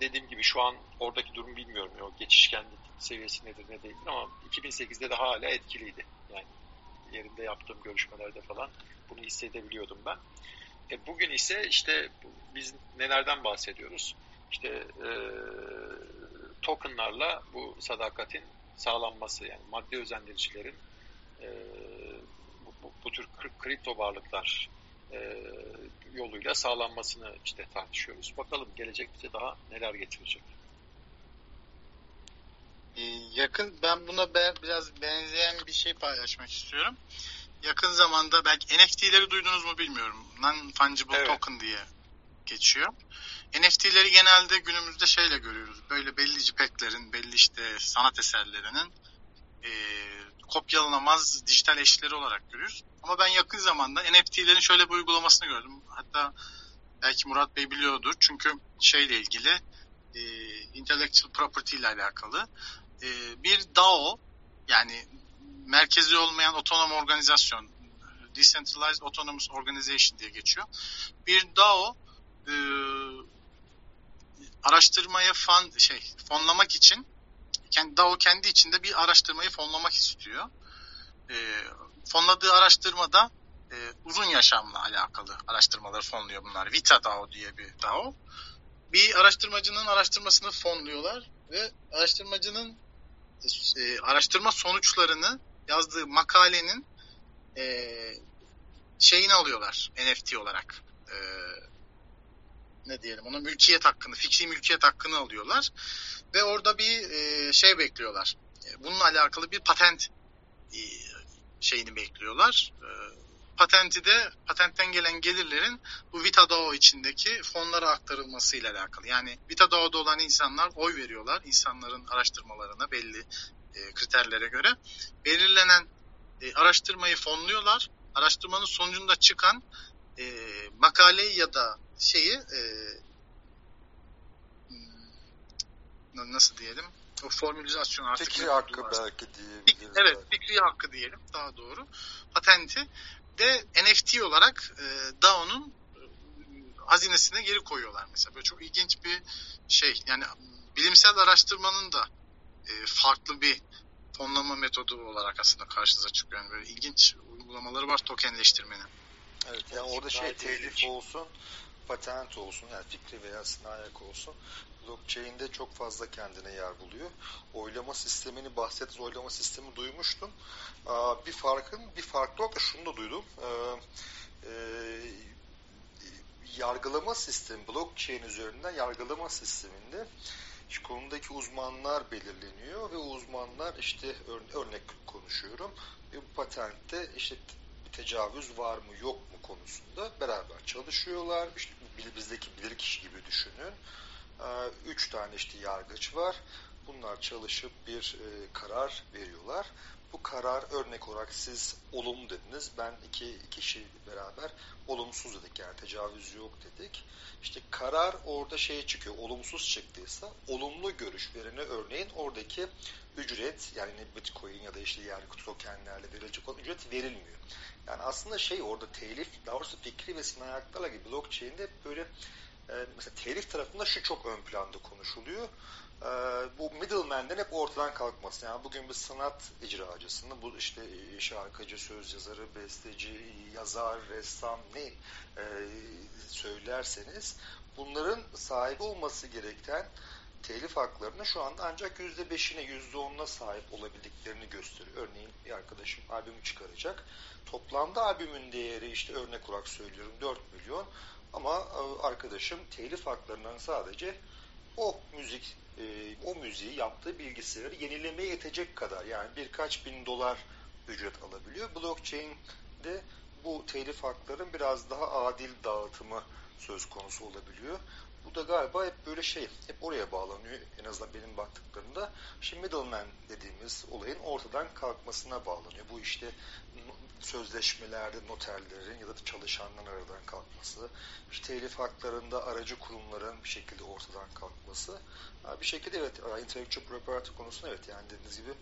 Dediğim gibi şu an oradaki durum bilmiyorum. O geçişkenlik seviyesi nedir ne değildir ama 2008'de de hala etkiliydi. Yani yerinde yaptığım görüşmelerde falan bunu hissedebiliyordum ben. E, bugün ise işte biz nelerden bahsediyoruz? İşte e, tokenlarla bu sadakatin sağlanması yani maddi özendiricilerin e, bu, tür kripto varlıklar e, yoluyla sağlanmasını işte tartışıyoruz. Bakalım gelecek bize daha neler getirecek. Ee, yakın ben buna biraz benzeyen bir şey paylaşmak istiyorum. Yakın zamanda belki NFT'leri duydunuz mu bilmiyorum. Non-Fungible evet. Token diye geçiyor. NFT'leri genelde günümüzde şeyle görüyoruz. Böyle belli JPEG'lerin, belli işte sanat eserlerinin e, kopyalanamaz dijital eşleri olarak görüyoruz. Ama ben yakın zamanda NFT'lerin şöyle bir uygulamasını gördüm. Hatta belki Murat Bey biliyordur. Çünkü şeyle ilgili e, intellectual property ile alakalı e, bir DAO yani merkezi olmayan otonom organizasyon Decentralized Autonomous Organization diye geçiyor. Bir DAO e, araştırmaya fon, şey fonlamak için DAO kendi içinde bir araştırmayı fonlamak istiyor. E, fonladığı araştırmada e, uzun yaşamla alakalı araştırmaları fonluyor bunlar. Vita DAO diye bir DAO. Bir araştırmacının araştırmasını fonluyorlar ve araştırmacının e, araştırma sonuçlarını yazdığı makalenin e, şeyini alıyorlar NFT olarak. E, ne diyelim ona mülkiyet hakkını, fikri mülkiyet hakkını alıyorlar ve orada bir e, şey bekliyorlar. E, bununla alakalı bir patent e, şeyini bekliyorlar. E, patenti de patentten gelen gelirlerin bu VitaDAO içindeki fonlara aktarılmasıyla alakalı. Yani VitaDAO'da olan insanlar oy veriyorlar insanların araştırmalarına belli e, kriterlere göre. Belirlenen e, araştırmayı fonluyorlar. Araştırmanın sonucunda çıkan e, makaleyi ya da şeyi e, hmm, nasıl diyelim o formülizasyon artık fikri hakkı var. belki diyebiliriz. Evet fikri hakkı diyelim daha doğru. Patenti de NFT olarak e, DAO'nun e, hazinesine geri koyuyorlar mesela. Böyle çok ilginç bir şey. Yani bilimsel araştırmanın da e, farklı bir fonlama metodu olarak aslında karşınıza çıkıyor. Yani böyle ilginç uygulamaları var tokenleştirmenin. Evet yani orada şey telif olsun, patent olsun yani fikri veya sinayak olsun blockchain'de çok fazla kendine yer buluyor. Oylama sistemini bahsettiğiniz oylama sistemi duymuştum. Bir farkın bir farklı olarak şunu da duydum. Ee, yargılama sistemi blockchain üzerinden yargılama sisteminde işte konudaki uzmanlar belirleniyor ve uzmanlar işte örnek konuşuyorum. Bu patentte işte bir tecavüz var mı yok mu konusunda beraber çalışıyorlar. İşte bizdeki bilirkişi gibi düşünün. Üç tane işte yargıç var. Bunlar çalışıp bir e, karar veriyorlar. Bu karar örnek olarak siz olumlu dediniz. Ben iki kişi beraber olumsuz dedik yani tecavüz yok dedik. İşte karar orada şey çıkıyor. Olumsuz çıktıysa olumlu görüş verene örneğin oradaki ücret yani bitcoin ya da işte yer tokenlerle verilecek olan ücret verilmiyor. Yani aslında şey orada telif, daha doğrusu fikri ve sinayaklarla gibi blockchain'de böyle e, mesela telif tarafında şu çok ön planda konuşuluyor. E, bu middleman'den hep ortadan kalkması. Yani bugün bir sanat icracısını, bu işte şarkıcı, söz yazarı, besteci, yazar, ressam ne e, söylerseniz bunların sahibi olması gereken telif haklarını şu anda ancak %5'ine %10'una sahip olabildiklerini gösteriyor. Örneğin bir arkadaşım albümü çıkaracak. Toplamda albümün değeri işte örnek olarak söylüyorum 4 milyon ama e, arkadaşım telif haklarından sadece o müzik e, o müziği yaptığı bilgisayarı yenilemeye yetecek kadar yani birkaç bin dolar ücret alabiliyor. Blockchain'de bu telif hakların biraz daha adil dağıtımı söz konusu olabiliyor. Da galiba hep böyle şey, hep oraya bağlanıyor en azından benim baktıklarımda. Şimdi middleman dediğimiz olayın ortadan kalkmasına bağlanıyor. Bu işte sözleşmelerde noterlerin ya da çalışanların aradan kalkması, işte telif haklarında aracı kurumların bir şekilde ortadan kalkması. Bir şekilde evet, intellectual property konusunda evet yani dediğiniz gibi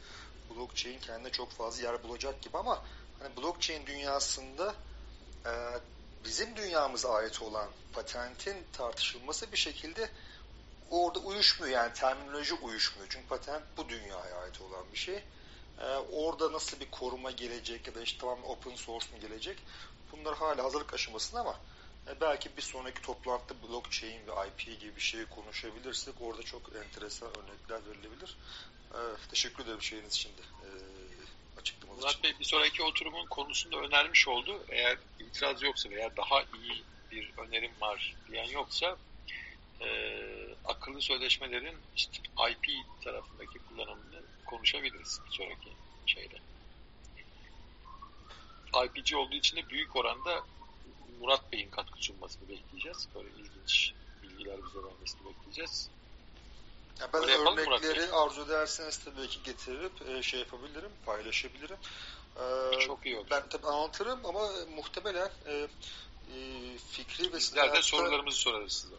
blockchain kendine çok fazla yer bulacak gibi ama hani blockchain dünyasında e, bizim dünyamıza ait olan patentin tartışılması bir şekilde orada uyuşmuyor yani terminoloji uyuşmuyor. Çünkü patent bu dünyaya ait olan bir şey. Ee, orada nasıl bir koruma gelecek ya da işte tamam open source mu gelecek? Bunlar hala hazırlık aşamasında ama E, belki bir sonraki toplantıda blockchain ve IP gibi bir şey konuşabilirsek orada çok enteresan örnekler verilebilir. E, teşekkür ederim şeyiniz için de. E, açıklamanız Murat. Bey bir sonraki oturumun konusunda önermiş oldu. Eğer itiraz yoksa veya daha iyi bir önerim var diyen yoksa e, akıllı sözleşmelerin işte IP tarafındaki kullanımını konuşabiliriz bir sonraki şeyde. IPC olduğu için de büyük oranda Murat Bey'in katkı sunmasını bekleyeceğiz. Böyle ilginç bilgiler bize vermesini bekleyeceğiz. Ya ben Öyle örnekleri arzu ederseniz tabii ki getirip e, şey yapabilirim, paylaşabilirim. E, Çok iyi olur. Ben tabii anlatırım ama muhtemelen e, e, fikri ve Bizler de sorularımızı sorarız size.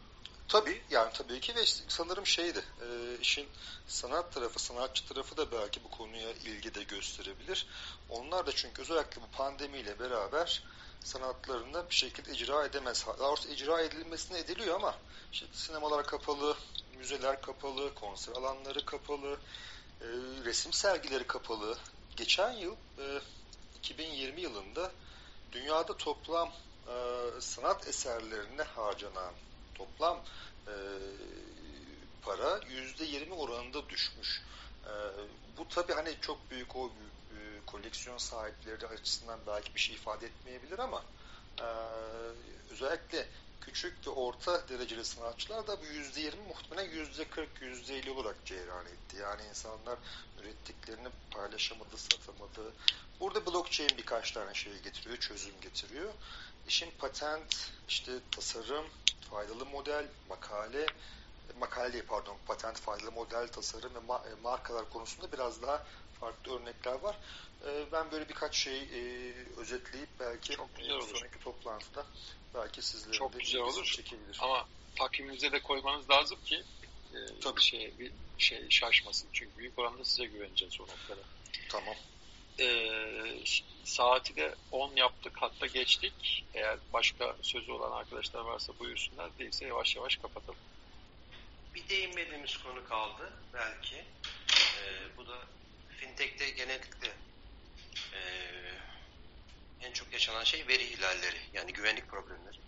Tabii yani tabii ki ve sanırım şeydi e, işin sanat tarafı, sanatçı tarafı da belki bu konuya ilgi de gösterebilir. Onlar da çünkü özellikle bu pandemiyle beraber sanatlarını bir şekilde icra edemez. Daha doğrusu icra edilmesine ediliyor ama işte sinemalar kapalı, müzeler kapalı, konser alanları kapalı, e, resim sergileri kapalı. Geçen yıl e, 2020 yılında dünyada toplam e, sanat eserlerine harcanan toplam e, para yüzde yirmi oranında düşmüş. E, bu tabi hani çok büyük o koleksiyon sahipleri açısından belki bir şey ifade etmeyebilir ama e, özellikle küçük ve orta dereceli sanatçılar da bu yüzde yirmi muhtemelen yüzde kırk, yüzde elli olarak cereyan etti. Yani insanlar ürettiklerini paylaşamadı, satamadı. Burada blockchain birkaç tane şey getiriyor, çözüm getiriyor. İşin patent, işte tasarım, faydalı model, makale, makale pardon, patent, faydalı model, tasarım ve e, markalar konusunda biraz daha farklı örnekler var. E, Ben böyle birkaç şey e, özetleyip belki Çok güzel e, olur. sonraki toplantıda belki sizlerin Çok de güzel olur. çekebilir. Ama takviminize de koymanız lazım ki e, Tabii. şey bir şey şaşmasın. Çünkü büyük oranda size güveneceğiz o noktada. Tamam. E, saati de 10 yaptık hatta geçtik. Eğer başka sözü olan arkadaşlar varsa buyursunlar. Değilse yavaş yavaş kapatalım. Bir değinmediğimiz konu kaldı belki. Ee, bu da fintech'te genellikle ee, en çok yaşanan şey veri ihlalleri yani güvenlik problemleri.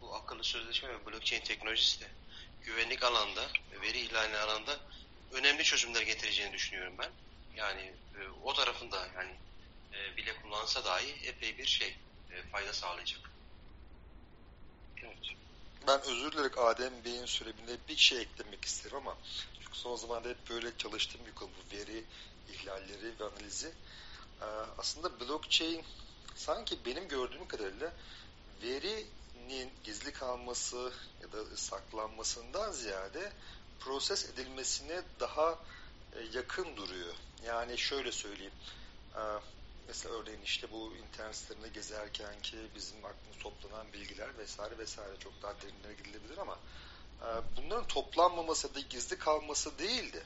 Bu akıllı sözleşme ve blockchain teknolojisi de güvenlik alanda ve veri ihlali alanda önemli çözümler getireceğini düşünüyorum ben. Yani e, o tarafında yani e, bile kullansa dahi epey bir şey e, fayda sağlayacak. Evet. Ben özür dilerim Adem Bey'in söylemine bir şey eklemek isterim ama çünkü son zamanlarda hep böyle çalıştığım bir konu bu veri ihlalleri ve analizi. Ee, aslında blockchain sanki benim gördüğüm kadarıyla verinin gizli kalması ya da saklanmasından ziyade proses edilmesine daha e, yakın duruyor. Yani şöyle söyleyeyim. Ee, Mesela örneğin işte bu internet sitelerinde gezerken ki bizim aklımızda toplanan bilgiler vesaire vesaire çok daha derinlere gidilebilir ama e, bunların toplanmaması da gizli kalması değildi.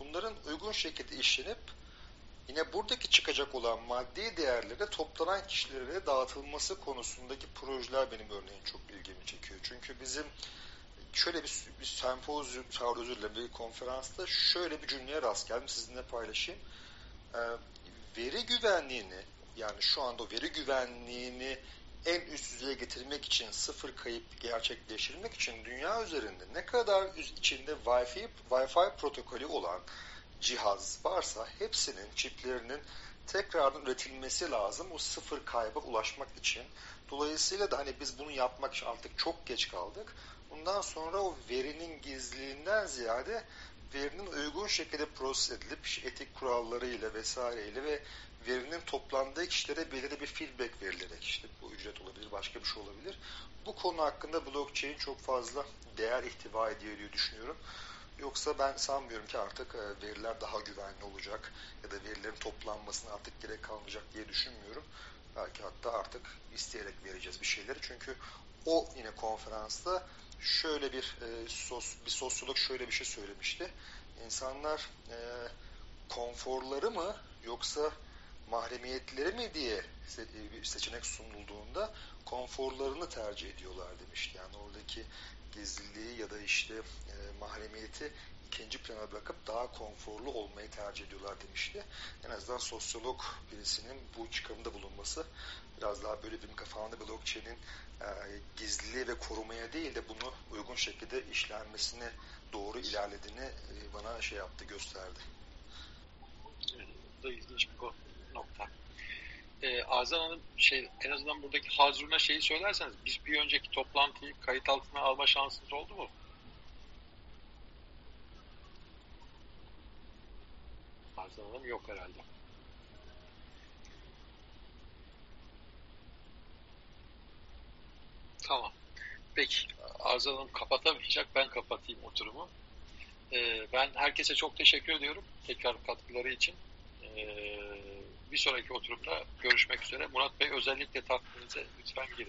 Bunların uygun şekilde işlenip yine buradaki çıkacak olan maddi değerlere toplanan kişilere dağıtılması konusundaki projeler benim örneğin çok ilgimi çekiyor. Çünkü bizim şöyle bir, bir sempozyum, özür bir konferansta şöyle bir cümleye rast geldim sizinle paylaşayım. Ee, veri güvenliğini yani şu anda veri güvenliğini en üst düzeye getirmek için sıfır kayıp gerçekleştirmek için dünya üzerinde ne kadar içinde Wi-Fi, Wi-Fi protokolü olan cihaz varsa hepsinin çiplerinin tekrardan üretilmesi lazım o sıfır kayba ulaşmak için. Dolayısıyla da hani biz bunu yapmak için artık çok geç kaldık. Bundan sonra o verinin gizliliğinden ziyade verinin uygun şekilde proses edilip etik kurallarıyla vesaireyle ve verinin toplandığı kişilere belirli bir feedback verilerek işte bu ücret olabilir, başka bir şey olabilir. Bu konu hakkında blockchain çok fazla değer ihtiva ediyor diye düşünüyorum. Yoksa ben sanmıyorum ki artık e, veriler daha güvenli olacak ya da verilerin toplanmasına artık gerek kalmayacak diye düşünmüyorum. Belki hatta artık isteyerek vereceğiz bir şeyleri. Çünkü o yine konferansta şöyle bir e, sos, bir sosyolog şöyle bir şey söylemişti. İnsanlar e, konforları mı yoksa mahremiyetleri mi diye bir seçenek sunulduğunda konforlarını tercih ediyorlar demişti. Yani oradaki gizliliği ya da işte e, mahremiyeti ikinci plana bırakıp daha konforlu olmayı tercih ediyorlar demişti. En azından sosyolog birisinin bu çıkarımda bulunması biraz daha böyle benim kafamda blockchain'in e, gizliliğe ve korumaya değil de bunu uygun şekilde işlenmesine doğru ilerlediğini e, bana şey yaptı, gösterdi. Bu da ilginç bir konu- nokta. Ee, Azan Hanım şey, en azından buradaki hazırına şeyi söylerseniz biz bir önceki toplantıyı kayıt altına alma şansınız oldu mu? Azan Hanım yok herhalde. Tamam. Peki. Arzan Hanım kapatamayacak. Ben kapatayım oturumu. Ee, ben herkese çok teşekkür ediyorum. Tekrar katkıları için. Ee, bir sonraki oturumda görüşmek üzere. Murat Bey özellikle takviminize lütfen girin.